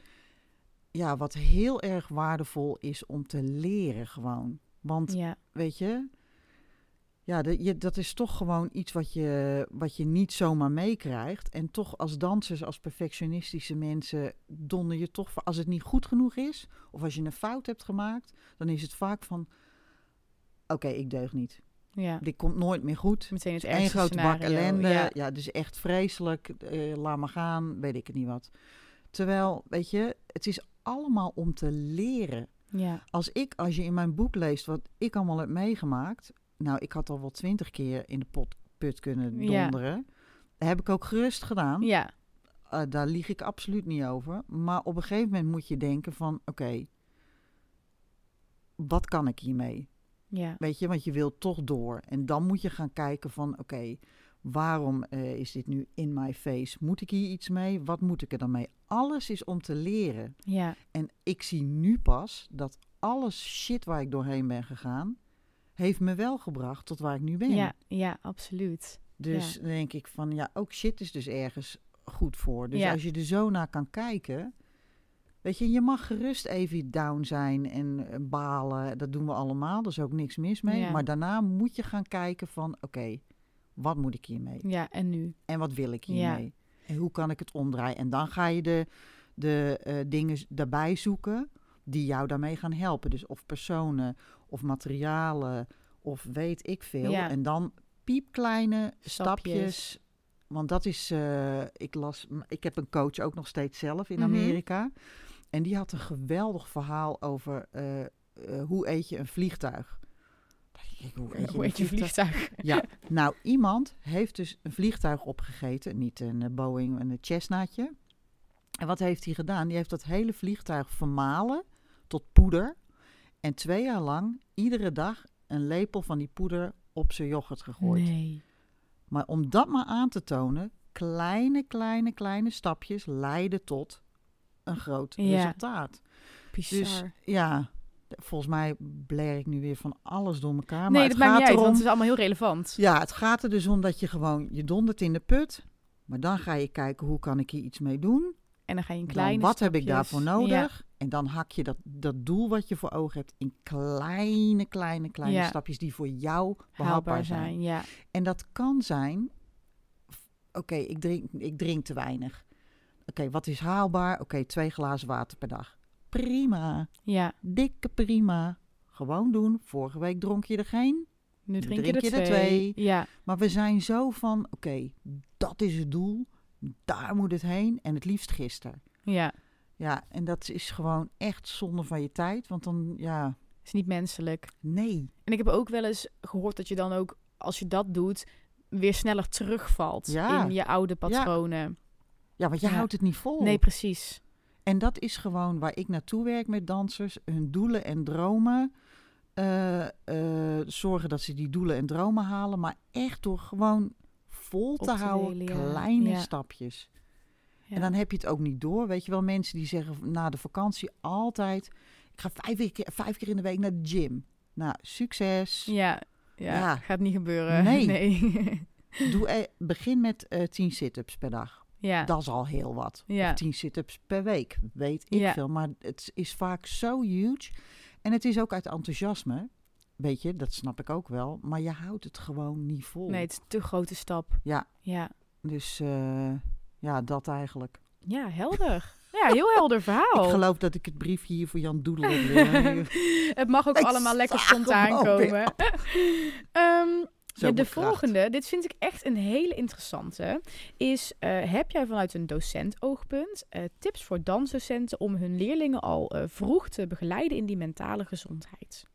ja, wat heel erg waardevol is om te leren gewoon. Want ja, weet je, ja, de, je, dat is toch gewoon iets wat je, wat je niet zomaar meekrijgt. En toch als dansers, als perfectionistische mensen, donder je toch, als het niet goed genoeg is, of als je een fout hebt gemaakt, dan is het vaak van, oké, ik deug niet. ja. Dit komt nooit meer goed. Meteen het Eén grote bak ellende. Ja. Ja. dus echt vreselijk. eh, laat maar gaan, weet ik het niet wat. Terwijl, weet je, het is allemaal om te leren. Ja, Als ik, als je in mijn boek leest wat ik allemaal heb meegemaakt. Nou, ik had al wel twintig keer in de pot, put kunnen Ja. donderen. Dat heb ik ook gerust gedaan. ja, Eh, daar lieg ik absoluut niet over. Maar op een gegeven moment moet je denken van, oké, wat kan ik hiermee? ja, Weet je, want je wilt toch door. En dan moet je gaan kijken van, oké, waarom eh, is dit nu in my face? Moet ik hier iets mee? Wat moet ik er dan mee? Alles is om te leren. ja, En ik zie nu pas dat alles shit waar ik doorheen ben gegaan, heeft me wel gebracht tot waar ik nu ben. ja, ja, absoluut. Dus ja. denk ik van, ja, ook shit is dus ergens goed voor. Dus Ja. als je er zo naar kan kijken, weet je, je mag gerust even down zijn en eh, balen. Dat doen we allemaal, er is ook niks mis mee. Ja. Maar daarna moet je gaan kijken van, oké, wat moet ik hiermee? Ja, en nu? En wat wil ik Ja. hiermee? En hoe kan ik het omdraaien? En dan ga je de, de eh, dingen daarbij zoeken die jou daarmee gaan helpen. Dus of personen, of materialen, of weet ik veel. Ja. En dan piepkleine Stapjes. stapjes. Want dat is, eh, ik las, ik heb een coach ook nog steeds zelf in Mhm. Amerika. En die had een geweldig verhaal over eh, eh, hoe eet je een vliegtuig. Ik, hoe eet je Hoe een je vliegtuig? Ja, nou, iemand heeft dus een vliegtuig opgegeten. Niet een Boeing, een Cessnaatje. En wat heeft hij gedaan? Die heeft dat hele vliegtuig vermalen tot poeder. En twee jaar lang, iedere dag, een lepel van die poeder op zijn yoghurt gegooid. Nee. Maar om dat maar aan te tonen, kleine, kleine, kleine stapjes leiden tot een groot Ja. resultaat. Bizar. Dus ja, volgens mij blair ik nu weer van alles door elkaar. maar nee, het dat maakt gaat niet uit, want het is allemaal heel relevant. ja, het gaat er dus om dat je gewoon, je dondert in de put. Maar dan ga je kijken, hoe kan ik hier iets mee doen? En dan ga je in Dan, kleine wat heb ik daarvoor nodig? En dan hak je dat, dat doel wat je voor ogen hebt in kleine, kleine, kleine Ja. stapjes die voor jou behapbaar zijn. zijn. Ja, En dat kan zijn, oké, ik, drink, ik drink te weinig. Oké, wat is haalbaar? Oké, twee glazen water per dag. Prima, ja, dikke prima. Gewoon doen. Vorige week dronk je er geen. Nu drink, drink je je er er twee. twee. Ja, Maar we zijn zo van, oké, dat is het doel. Daar moet het heen. En het liefst gisteren. ja. Ja, en dat is gewoon echt zonde van je tijd. Want dan, ja, Is niet menselijk. nee. En ik heb ook wel eens gehoord dat je dan ook, als je dat doet, weer sneller terugvalt Ja. in je oude patronen. Ja, want je Ja. houdt het niet vol. Nee, precies. En dat is gewoon waar ik naartoe werk met dansers. Hun doelen en dromen. eh, eh, zorgen dat ze die doelen en dromen halen. Maar echt door gewoon vol te te houden. delen, ja. Kleine Ja. stapjes. Ja. En dan heb je het ook niet door. Weet je wel, mensen die zeggen na de vakantie altijd... Ik ga vijf keer, vijf keer in de week naar de gym. Nou, succes. ja, ja, Ja. gaat niet gebeuren. Nee. nee. Doe, eh, begin met eh 10 sit-ups per dag. ja. Dat is al heel wat. Ja. Of 10 sit-ups per week, weet ik Ja. veel. Maar het is vaak zo huge. En het is ook uit enthousiasme. Weet je, dat snap ik ook wel. Maar je houdt het gewoon niet vol. Nee, het is een te grote stap. Ja. Ja, Dus eh, ja, dat eigenlijk. ja helder. Ja, heel helder verhaal. Ik geloof dat ik het briefje hier voor Jan Doedel heb. Het mag ook Ik allemaal lekker spontaan komen. Ehm, ja, de volgende, dit vind ik echt een hele interessante, is eh, heb jij vanuit een docent-oogpunt eh, tips voor dansdocenten om hun leerlingen al eh, vroeg te begeleiden in die mentale gezondheid?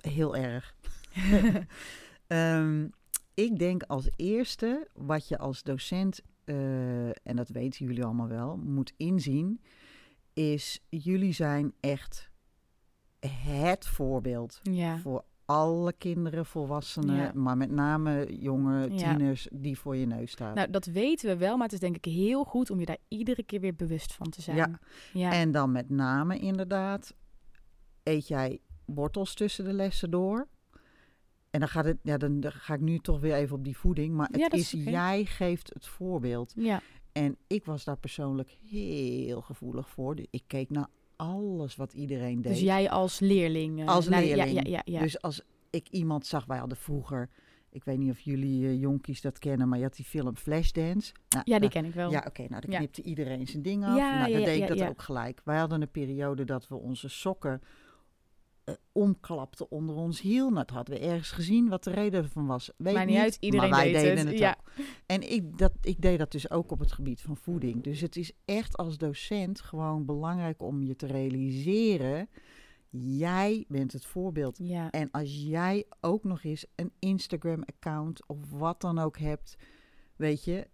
Heel erg. Ehm, ik denk als eerste wat je als docent, eh, en dat weten jullie allemaal wel, moet inzien, is jullie zijn echt het voorbeeld Ja, voor alle kinderen, volwassenen, Ja. maar met name jonge Ja. tieners die voor je neus staan. nou dat weten we wel, maar het is denk ik heel goed om je daar iedere keer weer bewust van te zijn. Ja. ja. En dan met name inderdaad, eet jij wortels tussen de lessen door? En dan, gaat het, ja, dan, ga ik nu toch weer even op die voeding. Maar het Ja, is, jij geeft het voorbeeld. ja. En ik was daar persoonlijk heel gevoelig voor. Dus Ik keek naar alles wat iedereen deed. Dus jij als leerling. eh, Als leerling. Ja, ja, ja. Dus als ik iemand zag, wij hadden vroeger... Ik weet niet of jullie eh, jonkies dat kennen, maar je had die film Flashdance. Nou, ja, die nou, ken ik wel. ja, oké, nou dan knipte iedereen zijn ding af. Ja, nou, dan deed ik dat ook gelijk. Wij hadden een periode dat we onze sokken eh, omklapten onder ons hiel. Nou, dat hadden we ergens gezien wat de reden ervan was. Weet Maakt niet niet, uit, iedereen maar wij deed deden het. het, Ja. ook. En ik, dat, ik deed dat dus ook op het gebied van voeding. Dus het is echt als docent gewoon belangrijk om je te realiseren... Jij bent het voorbeeld. Ja. En als jij ook nog eens een Instagram-account of wat dan ook hebt, weet je,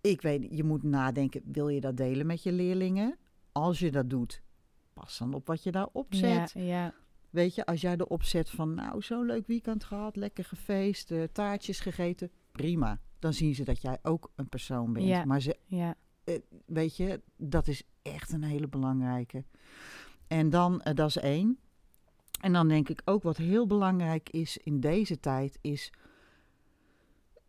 ik weet, je moet nadenken, wil je dat delen met je leerlingen? Als je dat doet, pas dan op wat je daarop zet. Ja, ja. Weet je, als jij erop zet van, nou, zo'n leuk weekend gehad, lekker gefeest, eh, taartjes gegeten, prima. Dan zien ze dat jij ook een persoon bent. Ja. Maar ze, ja. weet je, dat is echt een hele belangrijke. En dan, eh, dat is één. En dan denk ik ook wat heel belangrijk is in deze tijd, is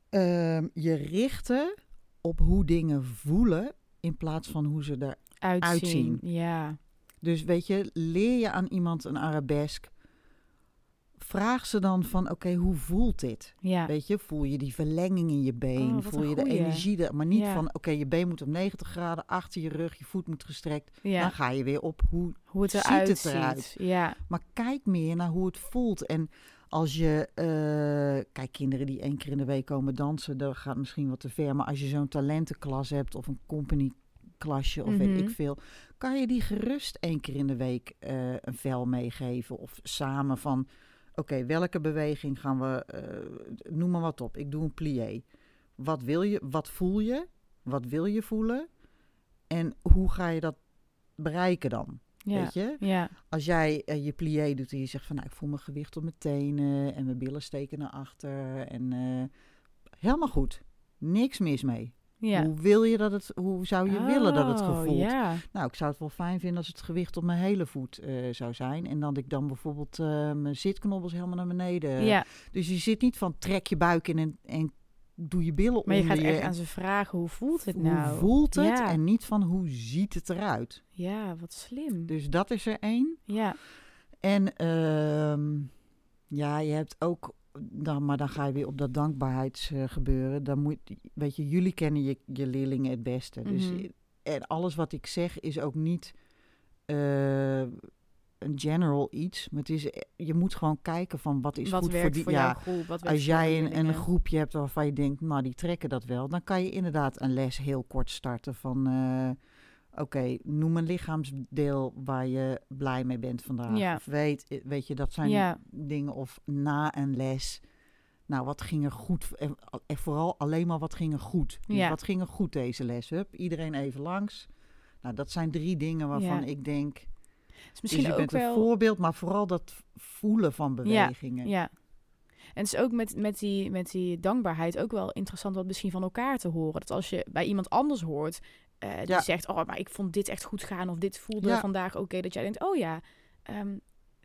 ehm, je richten op hoe dingen voelen in plaats van hoe ze er. Uitzien. Uitzien. Ja. Dus weet je, leer je aan iemand een arabesk. Vraag ze dan van, oké, hoe voelt dit? Ja. Weet je, voel je die verlenging in je been? Oh, voel je de energie? er- Maar niet Ja. van, oké, je been moet op 90 graden, achter je rug, je voet moet gestrekt. ja. Dan ga je weer op hoe. Hoe het ziet eruit het ziet. eruit? Ja. Maar kijk meer naar hoe het voelt. En als je, eh, kijk, kinderen die één keer in de week komen dansen, dat gaat misschien wat te ver. Maar als je zo'n talentenklas hebt of een companyklasje of weet Mhm. ik veel, kan je die gerust één keer in de week eh, een vel meegeven. Of samen van, oké, welke beweging gaan we, eh, noem maar wat op. Ik doe een plié. Wat wil je, wat voel je? Wat wil je voelen? En hoe ga je dat bereiken dan? Ja. Weet je? Ja. Als jij eh, je plié doet en je zegt van nou, ik voel mijn gewicht op mijn tenen en mijn billen steken naar achter en helemaal goed. Niks mis mee. Ja. Hoe wil je dat het, hoe zou je willen dat het Oh, gevoeld? Ja. Nou, ik zou het wel fijn vinden als het gewicht op mijn hele voet eh, zou zijn. En dat ik dan bijvoorbeeld eh, mijn zitknobbels helemaal naar beneden. ja. Dus je zit niet van trek je buik in en, en doe je billen Maar je gaat je. echt aan ze vragen, hoe voelt het hoe nou? voelt het Ja. en niet van hoe ziet het eruit. Ja, wat slim. Dus dat is er één. Ja. En ehm, ja, je hebt ook, dan, maar dan ga je weer op dat dankbaarheidsgebeuren. Dan moet, weet je, jullie kennen je, je leerlingen het beste. Dus Mhm. en alles wat ik zeg is ook niet, eh, een general iets. Maar het is, eh, je moet gewoon kijken van wat is wat goed voor die. voor ja, groep? Wat als jij een, een groepje hebt waarvan je denkt, nou die trekken dat wel, dan kan je inderdaad een les heel kort starten van, eh, oké, noem een lichaamsdeel waar je blij mee bent vandaag. Ja. Of weet, eh, weet je, dat zijn Ja. dingen. Of na een les, nou wat ging er goed? En, en vooral alleen maar wat ging er goed? Dus Ja. wat ging er goed deze les? Hup, iedereen even langs. Nou, dat zijn drie dingen waarvan ik denk, dus misschien je ook bent wel... een voorbeeld, maar vooral dat voelen van bewegingen. Ja. En het is ook met, met, die, met die dankbaarheid ook wel interessant wat misschien van elkaar te horen. Dat als je bij iemand anders hoort, eh, die Ja. zegt, oh, maar ik vond dit echt goed gaan of dit voelde Ja. vandaag oké. dat jij denkt, oh ja, ehm,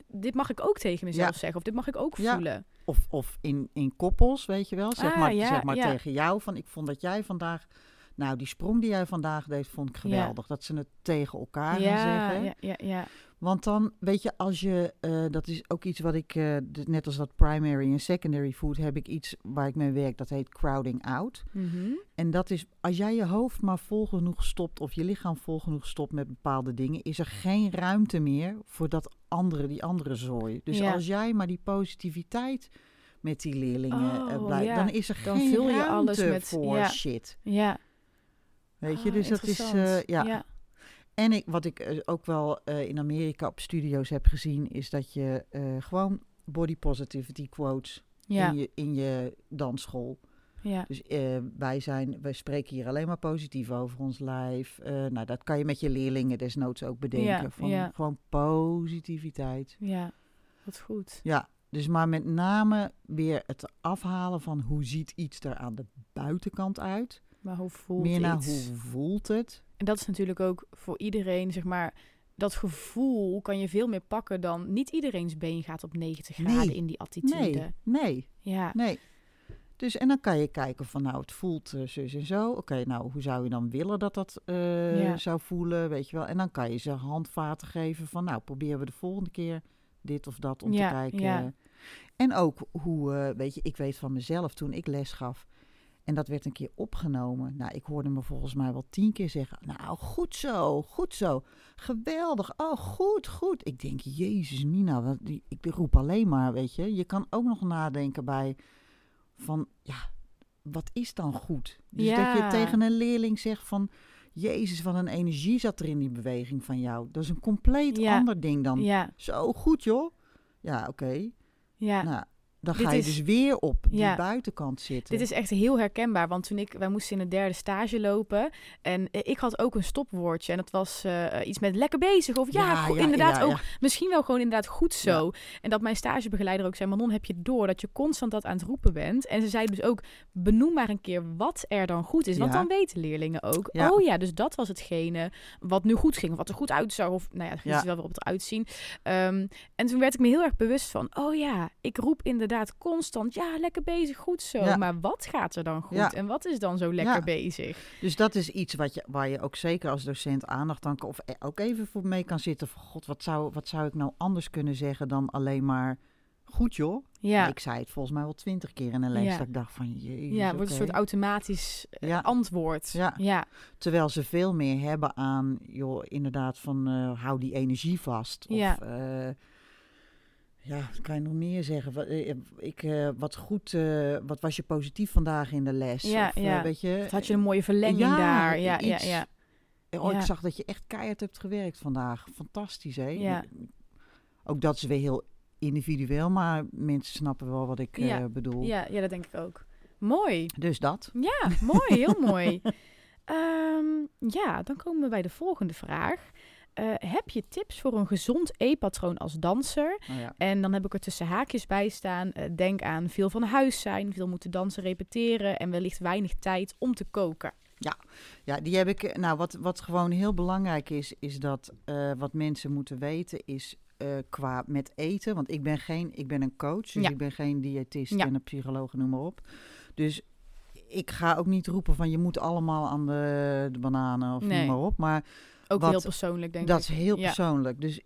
dit mag ik ook tegen mezelf Ja. zeggen of dit mag ik ook voelen. Of, of in, in koppels, weet je wel. Zeg Ah, maar, zeg maar tegen jou van, ik vond dat jij vandaag... Nou, die sprong die jij vandaag deed, vond ik geweldig. Dat ze het tegen elkaar gaan zeggen. ja, ja, ja. Want dan, weet je, als je... eh, dat is ook iets wat ik... eh, net als dat primary en secondary food... heb ik iets waar ik mee werk. Dat heet crowding out. Mhm. En dat is, als jij je hoofd maar vol genoeg stopt... of je lichaam vol genoeg stopt met bepaalde dingen... is er geen ruimte meer voor dat andere, die andere zooi. Dus Ja. als jij maar die positiviteit met die leerlingen eh, Oh, blijft... ja. dan is er Dan geen vul je ruimte alles met- voor ja. shit. Ja. Weet je, Ah, dus dat is... ja. En ik, wat ik eh, ook wel eh, in Amerika op studio's heb gezien... is dat je eh, gewoon body positivity quotes Ja. in, je, in je dansschool... ja. Dus wij, zijn, wij spreken hier alleen maar positief over ons lijf. Nou, dat kan je met je leerlingen desnoods ook bedenken. Ja, van ja. Gewoon positiviteit. Ja, wat goed. Ja, dus maar met name weer het afhalen van hoe ziet iets er aan de buitenkant uit. Maar hoe voelt Meer naar iets? hoe voelt het. En dat is natuurlijk ook voor iedereen, zeg maar, dat gevoel kan je veel meer pakken dan niet iedereen's been gaat op 90 Nee. graden in die attitude. Nee, nee, Ja, nee. Dus en dan kan je kijken van nou, het voelt eh, zus en zo. Oké, nou, hoe zou je dan willen dat dat eh, Ja. zou voelen, weet je wel. En dan kan je ze handvaten geven van nou, proberen we de volgende keer dit of dat om Ja, te kijken. ja. En ook hoe, eh, weet je, ik weet van mezelf toen ik les gaf. En dat werd een keer opgenomen. Nou, ik hoorde me volgens mij wel tien keer zeggen. Nou, goed zo, goed zo. Geweldig. Oh, goed, goed. Ik denk, Jezus, Mina, ik roep alleen maar, weet je. Je kan ook nog nadenken bij van, ja, wat is dan goed? Dus dat Ja. je tegen een leerling zegt van, Jezus, wat een energie zat er in die beweging van jou. Dat is een compleet Ja. ander ding dan, ja, zo goed joh. Ja, oké. ja. Nou, dan Dit ga je is- dus weer op die Ja. buitenkant zitten. Dit is echt heel herkenbaar, want toen ik, wij moesten in de derde stage lopen en eh, ik had ook een stopwoordje en dat was eh, iets met lekker bezig of ja, Ja, go- ja, inderdaad ook misschien wel gewoon inderdaad goed zo. En dat mijn stagebegeleider ook zei, Manon, heb je door dat je constant dat aan het roepen bent? En ze zei dus ook, benoem maar een keer wat er dan goed is, want dan weten leerlingen ook, oh ja, dus dat was hetgene wat nu goed ging, of wat er goed uitzag, of nou ja, het is wel weer op het uitzien. Ehm, en toen werd ik me heel erg bewust van, oh ja, ik roep inderdaad constant, ja, lekker bezig, goed zo. Ja. Maar wat gaat er dan goed? Ja. En wat is dan zo lekker Ja. bezig? Dus dat is iets wat je, waar je ook zeker als docent aandacht aan kan... of e- ook even voor mee kan zitten van... God, wat zou, wat zou ik nou anders kunnen zeggen dan alleen maar... Goed joh. Ja, Ik zei het volgens mij wel twintig keer in een les. Ja. Dat ik dacht van, jezus, ja wordt een soort automatisch eh, Ja. antwoord. Ja. ja. Terwijl ze veel meer hebben aan, joh, inderdaad van... eh, hou die energie vast. Of, Ja. eh, ja, wat kan je nog meer zeggen? Wat, eh, ik, eh, wat goed, eh, wat was je positief vandaag in de les? Ja, of, ja. weet je, Wat had je een mooie verlenging Ja, daar? Ja, ja, ja. Oh, ik zag dat je echt keihard hebt gewerkt vandaag. Fantastisch, hè? Ook dat is weer heel individueel, maar mensen snappen wel wat ik bedoel. Ja, ja, dat denk ik ook. Mooi. Dus dat. Ja, mooi. Heel mooi. Ehm, ja, dan komen we bij de volgende vraag. Eh, heb je tips voor een gezond eetpatroon als danser? Ja. En dan heb ik er tussen haakjes bij staan. eh, denk aan veel van huis zijn, veel moeten dansen, repeteren en wellicht weinig tijd om te koken. ja, die heb ik. eh, Nou, wat, wat gewoon heel belangrijk is, is dat wat mensen moeten weten is qua met eten. Want ik ben geen, ik ben een coach, dus Ja. ik ben geen diëtist Ja. en een psycholoog, noem maar op. Dus ik ga ook niet roepen van je moet allemaal aan de, de bananen of Nee. noem maar op. Maar Ook Wat- heel persoonlijk, denk dat ik. is heel Ja. persoonlijk. Dus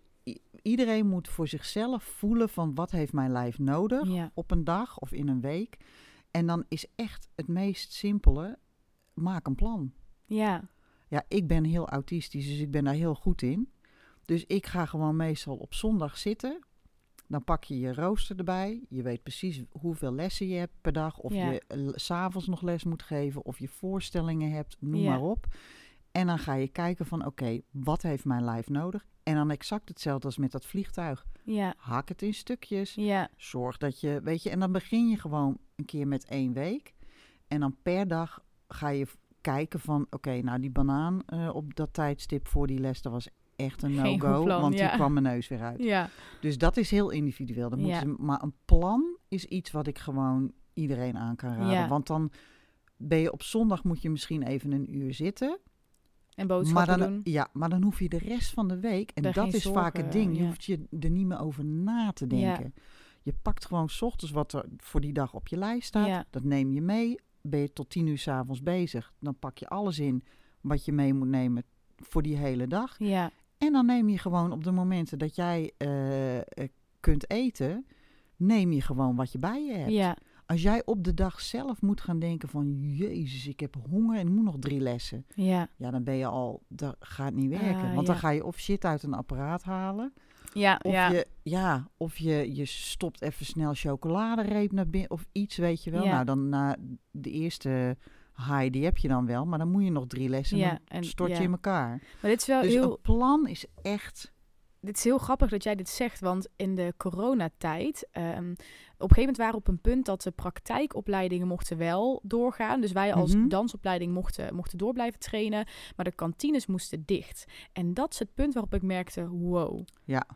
iedereen moet voor zichzelf voelen van wat heeft mijn lijf nodig Ja. op een dag of in een week. En dan is echt het meest simpele, maak een plan. Ja, Ja, ik ben heel autistisch, dus ik ben daar heel goed in. Dus ik ga gewoon meestal op zondag zitten. Dan pak je je rooster erbij. Je weet precies hoeveel lessen je hebt per dag. Of Ja. je eh, s s'avonds nog les moet geven. Of je voorstellingen hebt, noem Ja. maar op. En dan ga je kijken van, oké, wat heeft mijn lijf nodig? En dan exact hetzelfde als met dat vliegtuig. Ja, Hak het in stukjes. ja, Zorg dat je, weet je, en dan begin je gewoon een keer met één week. En dan per dag ga je kijken van, oké, nou die banaan eh, op dat tijdstip voor die les, dat was echt een no-go, want ja. die kwam mijn neus weer uit. ja, Dus dat is heel individueel. Dan Ja. moeten ze, maar een plan is iets wat ik gewoon iedereen aan kan raden. Want dan ben je op zondag moet je misschien even een uur zitten. En Maar boodschappen dan, doen. ja, maar dan hoef je de rest van de week, en Daar dat is vaak het ding, je ja. hoeft je er niet meer over na te denken. Je pakt gewoon 's ochtends wat er voor die dag op je lijst staat. Ja. Dat neem je mee. Ben je tot tien uur s'avonds bezig. Dan pak je alles in wat je mee moet nemen voor die hele dag. Ja, En dan neem je gewoon op de momenten dat jij eh, eh, kunt eten, neem je gewoon wat je bij je hebt. ja, Als jij op de dag zelf moet gaan denken van, jezus, ik heb honger en ik moet nog drie lessen. ja, Ja, dan ben je al, dat gaat niet werken. Ah, Want dan ga je of shit uit een apparaat halen. ja, Of, ja. Je, ja, of je, je stopt even snel chocoladereep naar binnen of iets, weet je wel. Ja. Nou, dan na de eerste high, die heb je dan wel. Maar dan moet je nog drie lessen Ja, dan en- stort je in elkaar. Maar dit is wel Dus heel... een plan is echt... Dit is heel grappig dat jij dit zegt, want in de coronatijd, ehm op een gegeven moment waren we op een punt dat de praktijkopleidingen mochten wel doorgaan. Dus wij als Mhm. dansopleiding mochten, mochten door blijven trainen, maar de kantines moesten dicht. En dat is het punt waarop ik merkte, wow, Ja,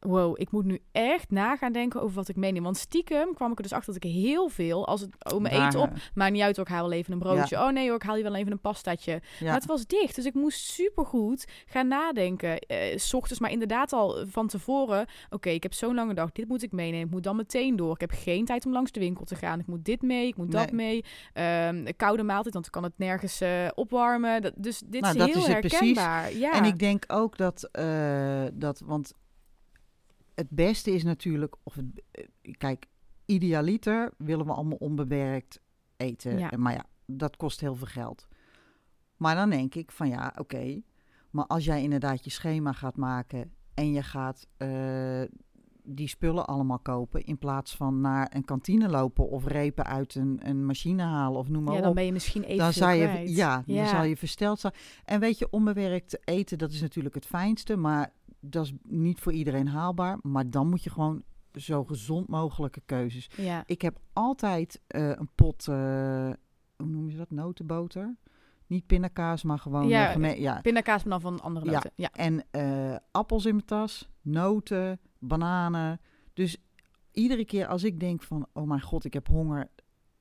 wow, ik moet nu echt na gaan denken over wat ik meeneem. Want stiekem kwam ik er dus achter dat ik heel veel, als het, oh, mijn eten op, maakt niet uit hoor, ik haal wel even een broodje. Oh nee hoor, ik haal hier wel even een pastaatje. Ja. Maar het was dicht, dus ik moest supergoed gaan nadenken. Eh, s ochtends, maar inderdaad al van tevoren. Oké, ik heb zo'n lange dag, dit moet ik meenemen. Ik moet dan meteen door. Ik heb geen tijd om langs de winkel te gaan. Ik moet dit mee, ik moet dat mee. Ehm, een koude maaltijd, want ik kan het nergens eh, opwarmen. Dat, dus dit Nou, is dat heel is herkenbaar. Ja. En ik denk ook dat, eh, dat want het beste is natuurlijk, of het, eh, kijk, idealiter willen we allemaal onbewerkt eten. Ja. Maar ja, dat kost heel veel geld. Maar dan denk ik van ja, oké, maar als jij inderdaad je schema gaat maken en je gaat eh, die spullen allemaal kopen in plaats van naar een kantine lopen of repen uit een, een machine halen of noem maar ja, op dan ben je misschien even dan zou je, ja, Ja. dan zal je versteld zijn. En weet je, onbewerkt eten, dat is natuurlijk het fijnste, maar dat is niet voor iedereen haalbaar. Maar dan moet je gewoon zo gezond mogelijke keuzes. Ja. Ik heb altijd eh, een pot, eh, hoe noem je dat, notenboter? Niet pindakaas, maar gewoon Ja, ja. Pindakaas, maar dan van andere Ja. noten. Ja. En eh, appels in mijn tas, noten, bananen. Dus iedere keer als ik denk van, oh mijn god, ik heb honger,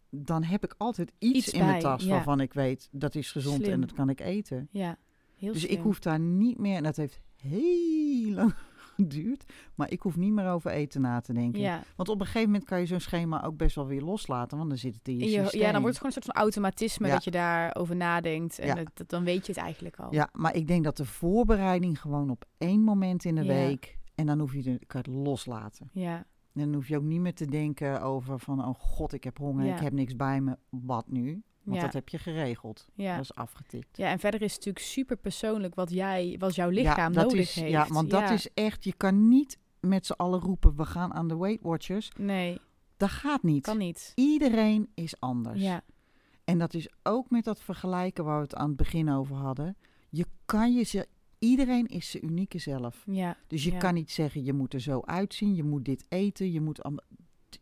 dan heb ik altijd iets, Iets in mijn bij, tas ja. waarvan ik weet dat is gezond Slim. en dat kan ik eten. ja. Heel dus ik hoef daar niet meer, en dat heeft heel lang geduurd, maar ik hoef niet meer over eten na te denken. Ja. Want op een gegeven moment kan je zo'n schema ook best wel weer loslaten, want dan zit het in je, In je- systeem. ja, dan wordt het gewoon een soort van automatisme Ja. dat je daarover nadenkt. En Ja. het- dat- dan weet je het eigenlijk al. Ja, maar ik denk dat de voorbereiding gewoon op één moment in de week, en dan hoef je het, kan het loslaten. Ja. En dan hoef je ook niet meer te denken over van, oh god, ik heb honger, ik heb niks bij me, wat nu? Want Ja. dat heb je geregeld. Ja. Dat is afgetikt. ja, en verder is het natuurlijk super persoonlijk wat jij, wat jouw lichaam dat nodig is, heeft. Ja, want dat Ja. is echt, je kan niet met z'n allen roepen, we gaan aan de Weight Watchers. Nee, Dat gaat niet. kan niet. Iedereen is anders. Ja, En dat is ook met dat vergelijken waar we het aan het begin over hadden. Je kan je, iedereen is zijn unieke zelf. ja. Dus je Ja. kan niet zeggen, je moet er zo uitzien, je moet dit eten, je moet...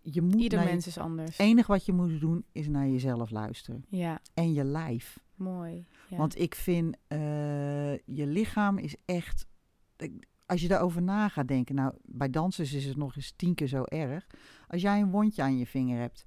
Je moet Ieder je- mens is anders. Het enige wat je moet doen is naar jezelf luisteren. Ja, En je lijf. mooi. Ja. Want ik vind, eh, je lichaam is echt... Als je daarover na gaat denken... Nou, bij dansers is het nog eens tien keer zo erg. Als jij een wondje aan je vinger hebt...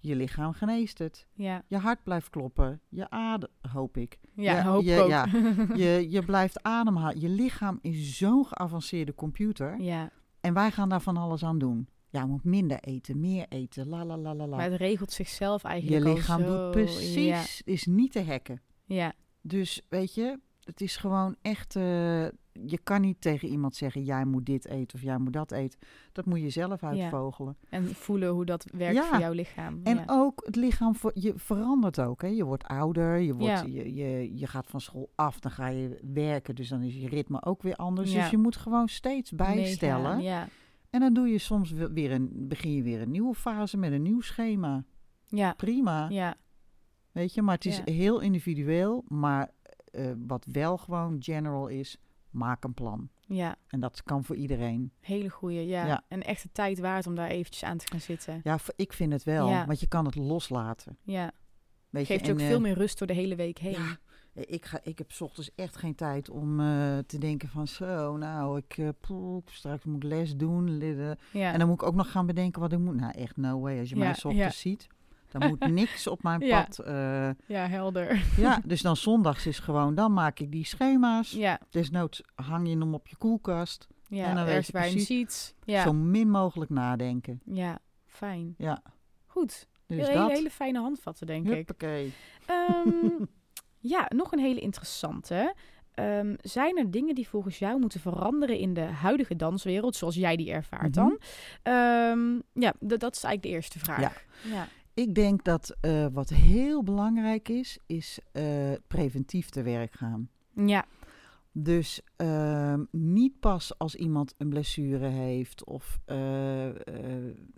Je lichaam geneest het. ja, Je hart blijft kloppen. Je adem, hoop ik. ja, Ja, hoop je- ook. ja. Je, je blijft ademhalen. Je lichaam is zo'n geavanceerde computer. ja, En wij gaan daar van alles aan doen. Ja, je moet minder eten, meer eten, la la la la la. maar het regelt zichzelf Je eigenlijk al lichaam zo. doet precies, is niet te hacken. Ja, Dus weet je, het is gewoon echt, eh, je kan niet tegen iemand zeggen, jij moet dit eten of jij moet dat eten. Dat moet je zelf uitvogelen. En voelen hoe dat werkt Ja. voor jouw lichaam. En ja. ook het lichaam, je verandert ook. Hè? Je wordt ouder, je, wordt, je, je, je gaat van school af, dan ga je werken. Dus dan is je ritme ook weer anders. Dus je moet gewoon steeds bijstellen. Meegaan, Ja. En dan doe je soms we- weer een, begin je weer een nieuwe fase met een nieuw schema. Ja. Prima, Ja. weet je. Maar het is Ja. heel individueel. Maar eh, wat wel gewoon general is, maak een plan. Ja. En dat kan voor iedereen. Hele goeie. Ja. Ja. En echt de tijd waard om daar eventjes aan te gaan zitten. Ja, ik vind het wel. Ja. Want je kan het loslaten. Ja. Weet Geeft je ook veel eh, meer rust door de hele week heen. Ja, ik, ga, ik heb 's ochtends echt geen tijd om eh, te denken van zo, nou, ik eh, poeh, straks moet ik les doen. lidden. Ja. En dan moet ik ook nog gaan bedenken wat ik moet. Nou, echt no way. Als je mij Ja, 's ochtends ziet, dan moet niks op mijn pad. eh, Ja, helder. ja, dus dan zondags is gewoon, dan maak ik die schema's. Ja. Desnoods hang je hem op je koelkast. Ja. En dan weet je precies- ziet. Zo min mogelijk nadenken. Ja. Fijn. Ja, Goed. dus hele, hele fijne handvatten, denk ik. Huppakee. Ja, nog een hele interessante. Ehm, zijn er dingen die volgens jou moeten veranderen in de huidige danswereld, zoals jij die ervaart dan? Ehm, ja, dat is eigenlijk de eerste vraag. Ja. ja. Ik denk dat eh, wat heel belangrijk is, is eh, preventief te werk gaan. Ja, Dus ehm, niet pas als iemand een blessure heeft of eh,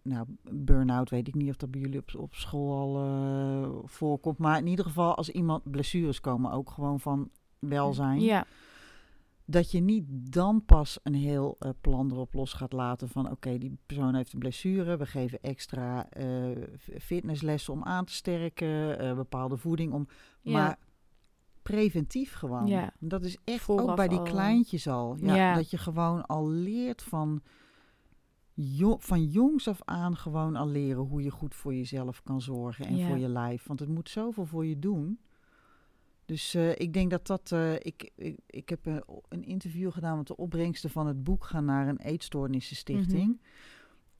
nou, burn-out, weet ik niet of dat bij jullie op, op school al eh, voorkomt. Maar in ieder geval als iemand blessures komen, ook gewoon van welzijn. ja, Dat je niet dan pas een heel plan erop los gaat laten van oké, die persoon heeft een blessure. We geven extra fitnesslessen om aan te sterken, bepaalde voeding om. Ja. Maar preventief gewoon. Ja. Dat is echt Vooraf ook bij die al, eh, kleintjes al. Ja, Ja. Dat je gewoon al leert van, jo van jongs af aan gewoon al leren hoe je goed voor jezelf kan zorgen en Ja. voor je lijf. Want het moet zoveel voor je doen. Dus eh, ik denk dat dat. eh, ik, ik, ik heb een, een interview gedaan met de opbrengsten van het boek gaan naar een eetstoornissenstichting. Mhm.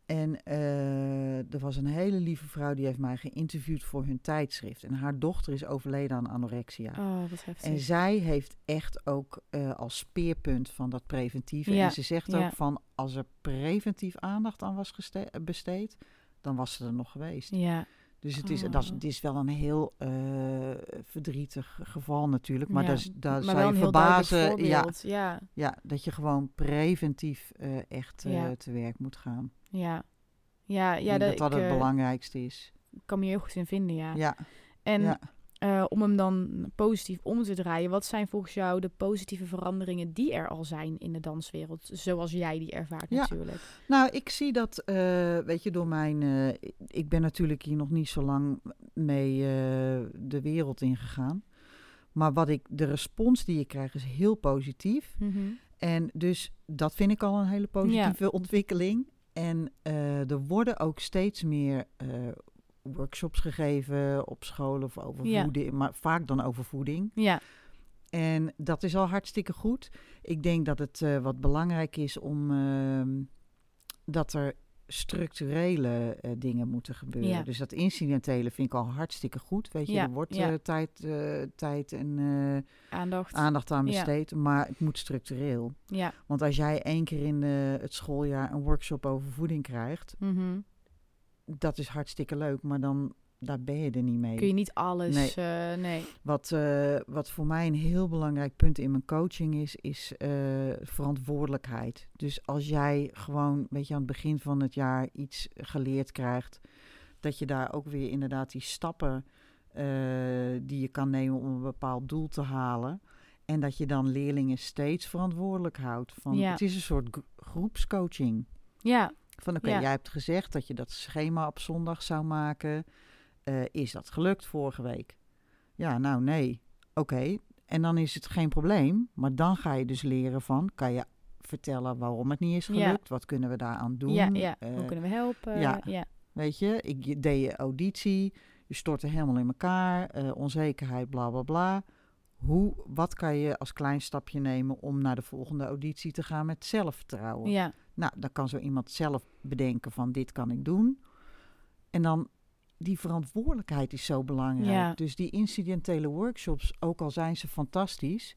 En eh, er was een hele lieve vrouw die heeft mij geïnterviewd voor hun tijdschrift. En haar dochter is overleden aan anorexia. Oh, wat heftig. En zij heeft echt ook eh, als speerpunt van dat preventieve. Ja, En ze zegt ja. ook van als er preventief aandacht aan was geste- besteed, dan was ze er nog geweest. Ja, Dus het is, Oh. dat is, het is wel een heel eh, verdrietig geval natuurlijk. Maar ja. daar, daar maar zou je verbazen. Ja. Ja, ja, dat je gewoon preventief eh, echt eh, te werk moet gaan. Ja. Ja, ja, Ik dat, dat dat ik, het eh, belangrijkste is. kan me heel goed in vinden, ja. Ja, En ja. eh, om hem dan positief om te draaien, wat zijn volgens jou de positieve veranderingen die er al zijn in de danswereld? Zoals jij die ervaart Ja. natuurlijk. Nou, ik zie dat, eh, weet je, door mijn. ik ben natuurlijk hier nog niet zo lang mee de wereld ingegaan. Maar wat ik, de respons die ik krijg is heel positief. Mhm. En dus dat vind ik al een hele positieve ontwikkeling. En eh, er worden ook steeds meer eh, workshops gegeven op scholen of over Ja. voeding, maar vaak dan over voeding. Ja, En dat is al hartstikke goed. Ik denk dat het eh, wat belangrijk is om ehm, dat er structurele eh, dingen moeten gebeuren. Ja. Dus dat incidentele vind ik al hartstikke goed. Weet je, Ja, er wordt ja. eh, tijd, eh, tijd en aandacht. aandacht aan besteed, maar het moet structureel. Ja. Want als jij één keer in het schooljaar een workshop over voeding krijgt, Mhm. dat is hartstikke leuk, maar dan daar ben je er niet mee. Kun je niet alles... Nee. Nee. nee. Wat, eh, wat voor mij een heel belangrijk punt in mijn coaching is, is eh, verantwoordelijkheid. Dus als jij gewoon, weet je, aan het begin van het jaar iets geleerd krijgt, dat je daar ook weer inderdaad die stappen eh, die je kan nemen om een bepaald doel te halen. En dat je dan leerlingen steeds verantwoordelijk houdt. Van, Ja. Het is een soort gro- groepscoaching. Ja, Van oké, Ja. jij hebt gezegd dat je dat schema op zondag zou maken. Eh, is dat gelukt vorige week? Ja, nou nee. Oké, en dan is het geen probleem. Maar dan ga je dus leren van, kan je vertellen waarom het niet is Ja. gelukt? Wat kunnen we daaraan doen? ja, ja. Eh, Hoe kunnen we helpen? ja. ja. Weet je, ik deed je auditie, je stortte helemaal in elkaar, eh, onzekerheid, bla bla bla. Hoe, wat kan je als klein stapje nemen om naar de volgende auditie te gaan met zelfvertrouwen? ja. Nou, dan kan zo iemand zelf bedenken van dit kan ik doen. En dan die verantwoordelijkheid is zo belangrijk. Ja. Dus die incidentele workshops, ook al zijn ze fantastisch,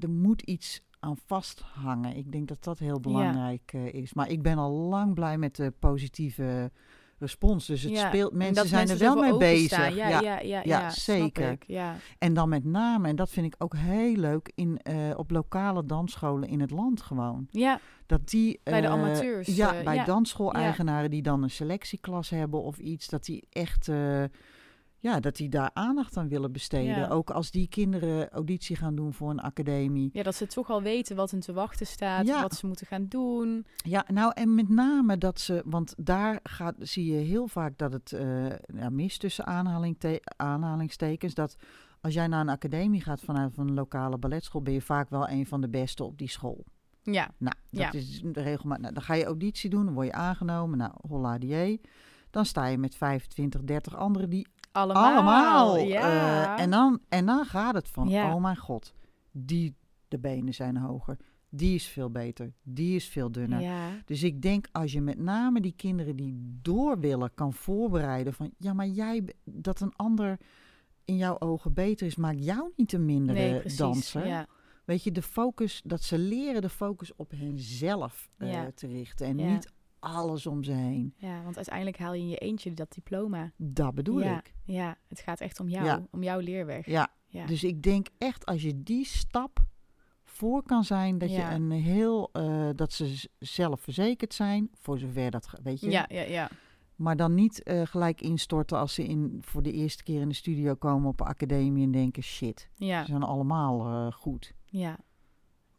er moet iets aan vasthangen. Ik denk dat dat heel belangrijk eh, is. Maar ik ben al lang blij met de positieve respons. Dus het Ja, speelt, En mensen zijn er wel mee bezig. Ja, ja, ja, ja, zeker. ik, Ja. En dan met name, en dat vind ik ook heel leuk, in, eh, op lokale dansscholen in het land gewoon. ja, Dat die, Bij de eh, amateurs, Ja, eh, bij dansschool-eigenaren die dan een selectieklas hebben of iets, dat die echt, ja, dat die daar aandacht aan willen besteden. Ja. Ook als die kinderen auditie gaan doen voor een academie. ja, dat ze toch al weten wat hun te wachten staat, Ja. wat ze moeten gaan doen. Ja, nou en met name dat ze, want daar gaat, zie je heel vaak dat het eh, ja, mis tussen aanhaling te- aanhalingstekens. Dat als jij naar een academie gaat vanuit een lokale balletschool, ben je vaak wel een van de beste op die school. Ja, Nou, dat Ja. is de regelmatig. Nou, dan ga je auditie doen, dan word je aangenomen. Nou, holla die. Dan sta je met 25, 30 anderen die allemaal. allemaal. Ja. eh, en, dan, en dan gaat het van, Ja. oh mijn god, die, de benen zijn hoger. Die is veel beter. Die is veel dunner. ja. Dus ik denk als je met name die kinderen die door willen kan voorbereiden van ja, maar jij dat een ander in jouw ogen beter is, maakt jou niet een mindere Nee, danser. Ja. Weet je, de focus, dat ze leren de focus op henzelf eh, Ja. te richten en niet alles om ze heen. ja, want uiteindelijk haal je in je eentje dat diploma. Dat bedoel ja, ik. ja, het gaat echt om jou, Ja. om jouw leerweg. Ja. Ja. Dus ik denk echt als je die stap voor kan zijn, dat je een heel, eh, dat ze z- zelf verzekerd zijn, voor zover dat, weet je. ja, ja, ja. Maar dan niet eh, gelijk instorten als ze in, voor de eerste keer in de studio komen op een academie en denken, shit, ja. ze zijn allemaal eh, goed. ja.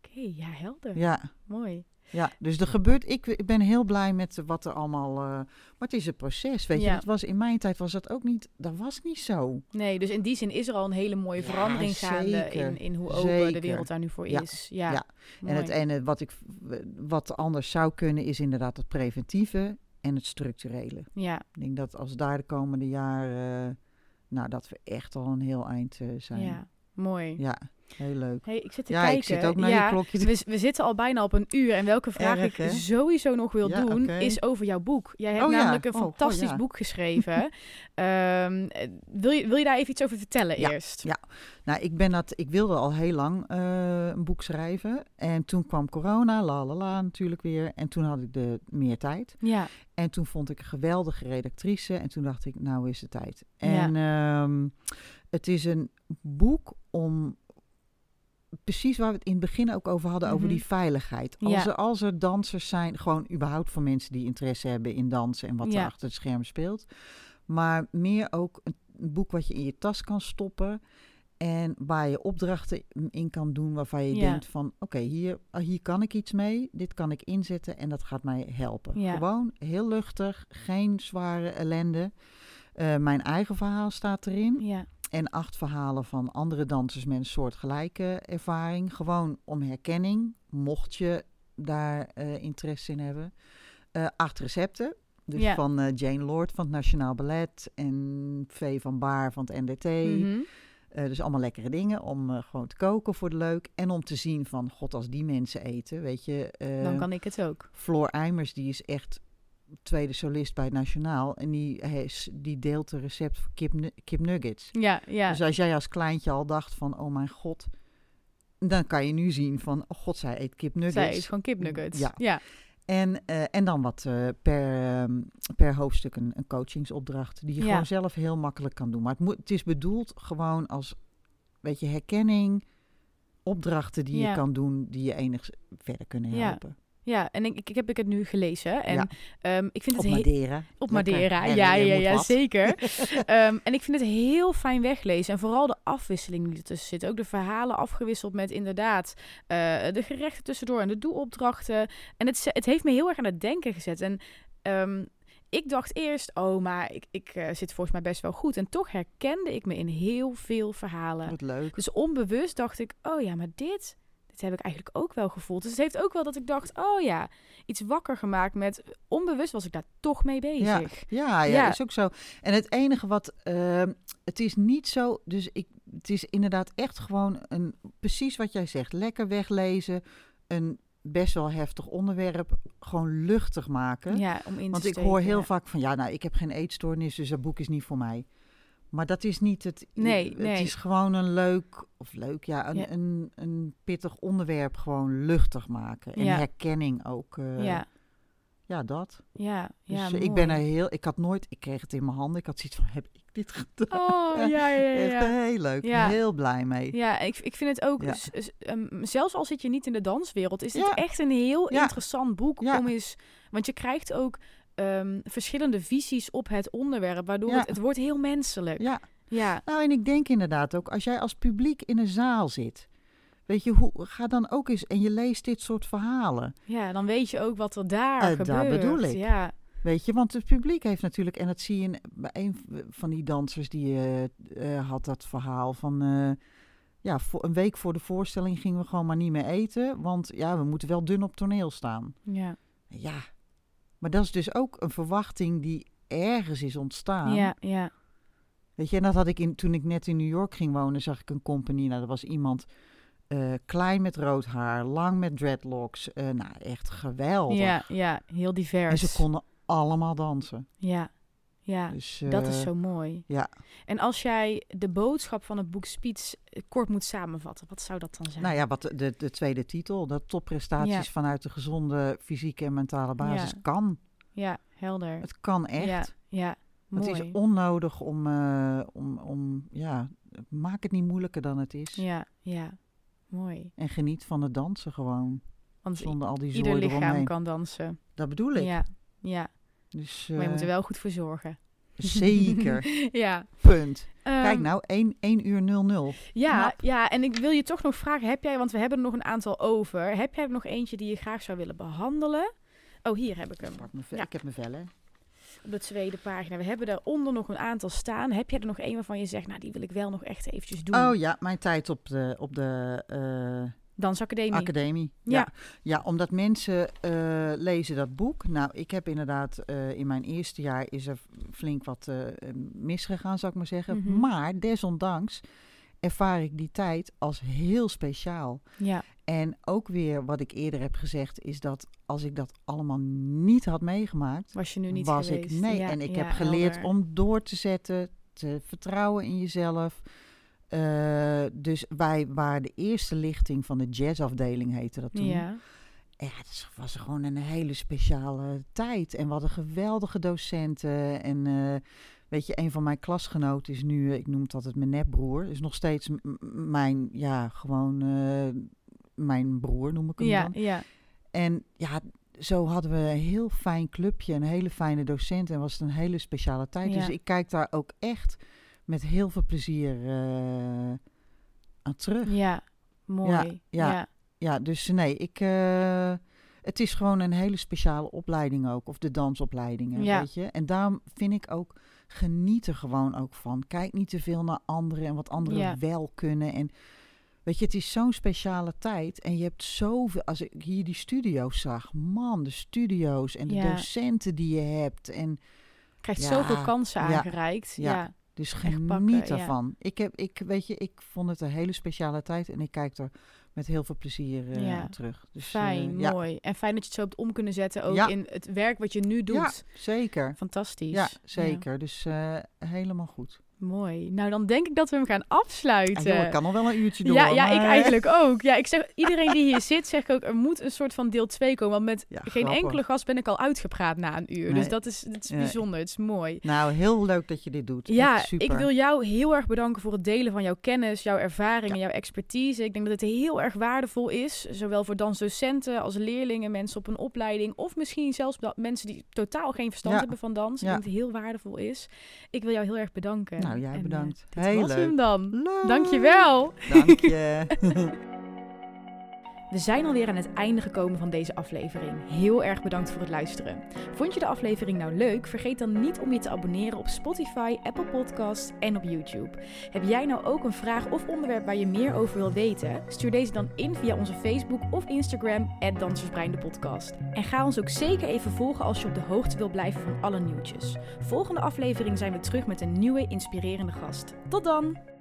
Oké, ja, helder. Ja, Mooi. ja, dus er gebeurt, ik, ik ben heel blij met wat er allemaal, eh, maar het is een proces, weet je. Dat was, in mijn tijd was dat ook niet, dat was niet zo. Nee, dus in die zin is er al een hele mooie Ja, verandering gaande in, in hoe open de wereld daar nu voor Ja. is. Ja. En het ene wat, ik, wat anders zou kunnen is inderdaad het preventieve en het structurele. Ja, Ik denk dat als daar de komende jaren, eh, nou dat we echt al een heel eind eh, zijn. ja, mooi. Ja, heel leuk. Hey, ik zit te Ja, kijken. ik zit ook naar ja, je klokje we, we zitten al bijna op een uur. En welke vraag Erg, ik hè? sowieso nog wil Ja, doen, is over jouw boek. Jij hebt Oh, namelijk een Oh, fantastisch boek geschreven. Ehm, eh, wil, je, wil je daar even iets over vertellen eerst? ja. Nou, ik, ben dat, ik wilde al heel lang eh, een boek schrijven. En toen kwam corona, la la la natuurlijk weer. En toen had ik de meer tijd. Ja, En toen vond ik een geweldige redactrice. En toen dacht ik, nou is de tijd. Ja. En ehm, het is een boek om... Precies waar we het in het begin ook over hadden, over Mhm. die veiligheid. Ja. Als, er, als er dansers zijn, gewoon überhaupt voor mensen die interesse hebben in dansen en wat Ja. er achter het scherm speelt. Maar meer ook een, boek wat je in je tas kan stoppen. En waar je opdrachten in kan doen waarvan je Ja. denkt van... oké, hier, ah, hier kan ik iets mee, dit kan ik inzetten en dat gaat mij helpen. Ja. Gewoon heel luchtig, geen zware ellende. Eh, mijn eigen verhaal staat erin. ja, En acht verhalen van andere dansers met een soortgelijke ervaring. Gewoon om herkenning, mocht je daar eh, interesse in hebben. Eh, acht recepten. Dus Ja. van eh, Jane Lord van het Nationaal Ballet en V van Baar van het NDT. Mhm. Dus allemaal lekkere dingen om gewoon te koken voor de leuk. En om te zien van, god, als die mensen eten, weet je. dan kan ik het ook. Floor Eimers, die is echt tweede solist bij het Nationaal. En die, die deelt de recept voor kip, kip nuggets. Ja, ja, Dus als jij als kleintje al dacht van, oh mijn god. Dan kan je nu zien van, oh god, zij eet kip nuggets. zij is gewoon kipnuggets. Ja. ja, En, eh, en dan wat eh, per, ehm, per hoofdstuk een, een coachingsopdracht. Die je Ja. gewoon zelf heel makkelijk kan doen. Maar het, moet, het is bedoeld gewoon als, weet je, herkenning. Opdrachten die Ja. je kan doen, die je enig verder kunnen Ja. helpen. Ja. En ik, ik heb ik het nu gelezen. En Ja. ehm, ik vind Op het heel... Madeira. Op. Madeira, En ja, ja, ja, zeker. Ehm, en ik vind het heel fijn weglezen. En vooral de afwisseling die ertussen zit. Ook de verhalen afgewisseld met inderdaad eh, de gerechten tussendoor en de doelopdrachten. En het, het heeft me heel erg aan het denken gezet. En ehm, ik dacht eerst, oh, maar ik, ik eh, zit volgens mij best wel goed. En toch herkende ik me in heel veel verhalen. Wat leuk. Dus onbewust dacht ik, oh ja, maar dit, heb ik eigenlijk ook wel gevoeld. Dus het heeft ook wel dat ik dacht, oh ja, iets wakker gemaakt met... Onbewust was ik daar toch mee bezig. ja, ja, Ja. is ook zo. En het enige wat, ehm, het is niet zo, dus ik, het is inderdaad echt gewoon een, precies wat jij zegt, lekker weglezen, een best wel heftig onderwerp, gewoon luchtig maken. Ja, om in Want te ik hoor heel ja. vaak van, ja, nou, ik heb geen eetstoornis, dus dat boek is niet voor mij. Maar dat is niet het. Nee, het nee. is gewoon een leuk, of leuk, ja, een, Ja. Een, een pittig onderwerp gewoon luchtig maken. En Ja. herkenning ook. eh, ja, ja, dat. ja, ja. dus eh, ik ben er heel, ik had nooit, ik kreeg het in mijn handen. Ik had zoiets van, heb ik dit gedaan? Oh, ja, ja, ja. Echt heel leuk, Ja. heel blij mee. Ja, ik, ik vind het ook, ehm, zelfs al zit je niet in de danswereld, is dit echt een heel interessant boek Ja. om eens, want je krijgt ook ehm, verschillende visies op het onderwerp, waardoor Ja. het, het wordt heel menselijk. Ja. Ja, Nou, en ik denk inderdaad ook, als jij als publiek in een zaal zit, weet je, hoe, ga dan ook eens en je leest dit soort verhalen. ja, dan weet je ook wat er daar Eh, gebeurt. daar bedoel ik. Ja, Weet je, want het publiek heeft natuurlijk, en dat zie je in- bij een van die dansers die eh, eh, had dat verhaal van, ja, voor, een week voor de voorstelling gingen we gewoon maar niet meer eten, want ja, we moeten wel dun op toneel staan. ja, Ja, maar dat is dus ook een verwachting die ergens is ontstaan. ja, ja, Weet je, en dat had ik in, toen ik net in New York ging wonen, zag ik een compagnie. Nou, dat was iemand eh, klein met rood haar, lang met dreadlocks. eh, nou, echt geweldig. ja, ja, heel en divers. ze konden allemaal dansen. Ja, ja. Dus, Dat is eh, zo mooi. ja. En als jij de boodschap van het boek Speech kort moet samenvatten, wat zou dat dan zijn? Nou ja, wat de, de, de tweede titel, dat topprestaties Ja. vanuit de gezonde fysieke en mentale basis Ja. kan. Ja, helder. Het kan echt. Ja, ja. het Mooi. is onnodig om, eh, om, om, ja, maak het niet moeilijker dan het is. Ja, ja. Mooi. En geniet van het dansen gewoon, Want zonder al die ieder zooi lichaam eromheen. kan dansen. Dat bedoel ik. Ja, ja. Dus, Maar je moet er eh, wel goed voor zorgen. Zeker. ja. Punt. Kijk Ehm, nou, 1, 1 uur 00. Ja, knap. ja, en ik wil je toch nog vragen, heb jij, want we hebben er nog een aantal over. Heb jij er nog eentje die je graag zou willen behandelen? Oh, hier heb ik hem. Vel. Ja. Ik heb mijn vellen. Op de tweede pagina. We hebben daaronder nog een aantal staan. Heb jij er nog een waarvan je zegt, nou, die wil ik wel nog echt eventjes doen? Oh ja, mijn tijd op de, op de eh, Dansacademie. academie. Ja. Ja. ja, omdat mensen eh, lezen dat boek. Nou, ik heb inderdaad eh, in mijn eerste jaar is er flink wat eh, misgegaan, zou ik maar zeggen. Mhm. Maar desondanks ervaar ik die tijd als heel speciaal. ja, En ook weer wat ik eerder heb gezegd, is dat als ik dat allemaal niet had meegemaakt, was je nu niet was geweest. ik nee. Ja, en ik ja, heb geleerd helder. om door te zetten, te vertrouwen in jezelf. Eh, dus wij waren de eerste lichting van de jazzafdeling, heette dat toen. Ja, Ja, het was gewoon een hele speciale tijd. En we hadden geweldige docenten. En eh, weet je, een van mijn klasgenoten is nu, eh, ik noem het altijd mijn nepbroer, is nog steeds mijn, ja, gewoon mijn broer noem ik hem ja, dan. ja, En ja, zo hadden we een heel fijn clubje, een hele fijne docent en was het een hele speciale tijd. Ja. Dus ik kijk daar ook echt met heel veel plezier eh, aan terug. ja. Mooi. Ja, ja. Ja, dus nee, ik, eh, het is gewoon een hele speciale opleiding ook, of de dansopleidingen, Ja. weet je. En daarom vind ik ook, geniet er gewoon ook van. Kijk niet te veel naar anderen en wat anderen Ja. wel kunnen. En weet je, het is zo'n speciale tijd en je hebt zoveel, als ik hier die studio's zag, man, de studio's en de docenten die je hebt en Krijgt Ja, zoveel kansen aangereikt. Ja. ja. Dus geniet pakken, ja. ervan. Ik heb, ik weet je, ik vond het een hele speciale tijd en ik kijk er met heel veel plezier Ja. aan terug. Dus, eh, Fijn, ja. mooi. En fijn dat je het zo hebt om kunnen zetten, ook in het werk wat je nu doet. Ja, zeker. Fantastisch. Ja, zeker. Dus eh, helemaal goed. Mooi. Nou, dan denk ik dat we hem gaan afsluiten. Ah, joh, ik kan nog wel een uurtje door. ja, ja, ik eigenlijk ook. Ja, ik zeg, iedereen die hier zit, zeg ik ook, er moet een soort van deel 2 komen. Want met Ja, geen grappig. enkele gast ben ik al uitgepraat na een uur. Nee. Dus dat is, dat is bijzonder, het is mooi. Nou, heel leuk dat je dit doet. Ja, super. ik wil jou heel erg bedanken voor het delen van jouw kennis, jouw ervaring Ja. en jouw expertise. Ik denk dat het heel erg waardevol is, zowel voor dansdocenten als leerlingen, mensen op een opleiding, of misschien zelfs mensen die totaal geen verstand hebben van dans. Ik denk dat het heel waardevol is. Ik wil jou heel erg bedanken. Nou, jij En, eh, bedankt. dit Heel was leuk. hem dan. Leuk. Dankjewel. Dank je. We zijn alweer aan het einde gekomen van deze aflevering. Heel erg bedankt voor het luisteren. Vond je de aflevering nou leuk? Vergeet dan niet om je te abonneren op Spotify, Apple Podcasts en op YouTube. Heb jij nou ook een vraag of onderwerp waar je meer over wil weten? Stuur deze dan in via onze Facebook of Instagram, Dansersbrein podcast. En ga ons ook zeker even volgen als je op de hoogte wil blijven van alle nieuwtjes. Volgende aflevering zijn we terug met een nieuwe inspirerende gast. Tot dan!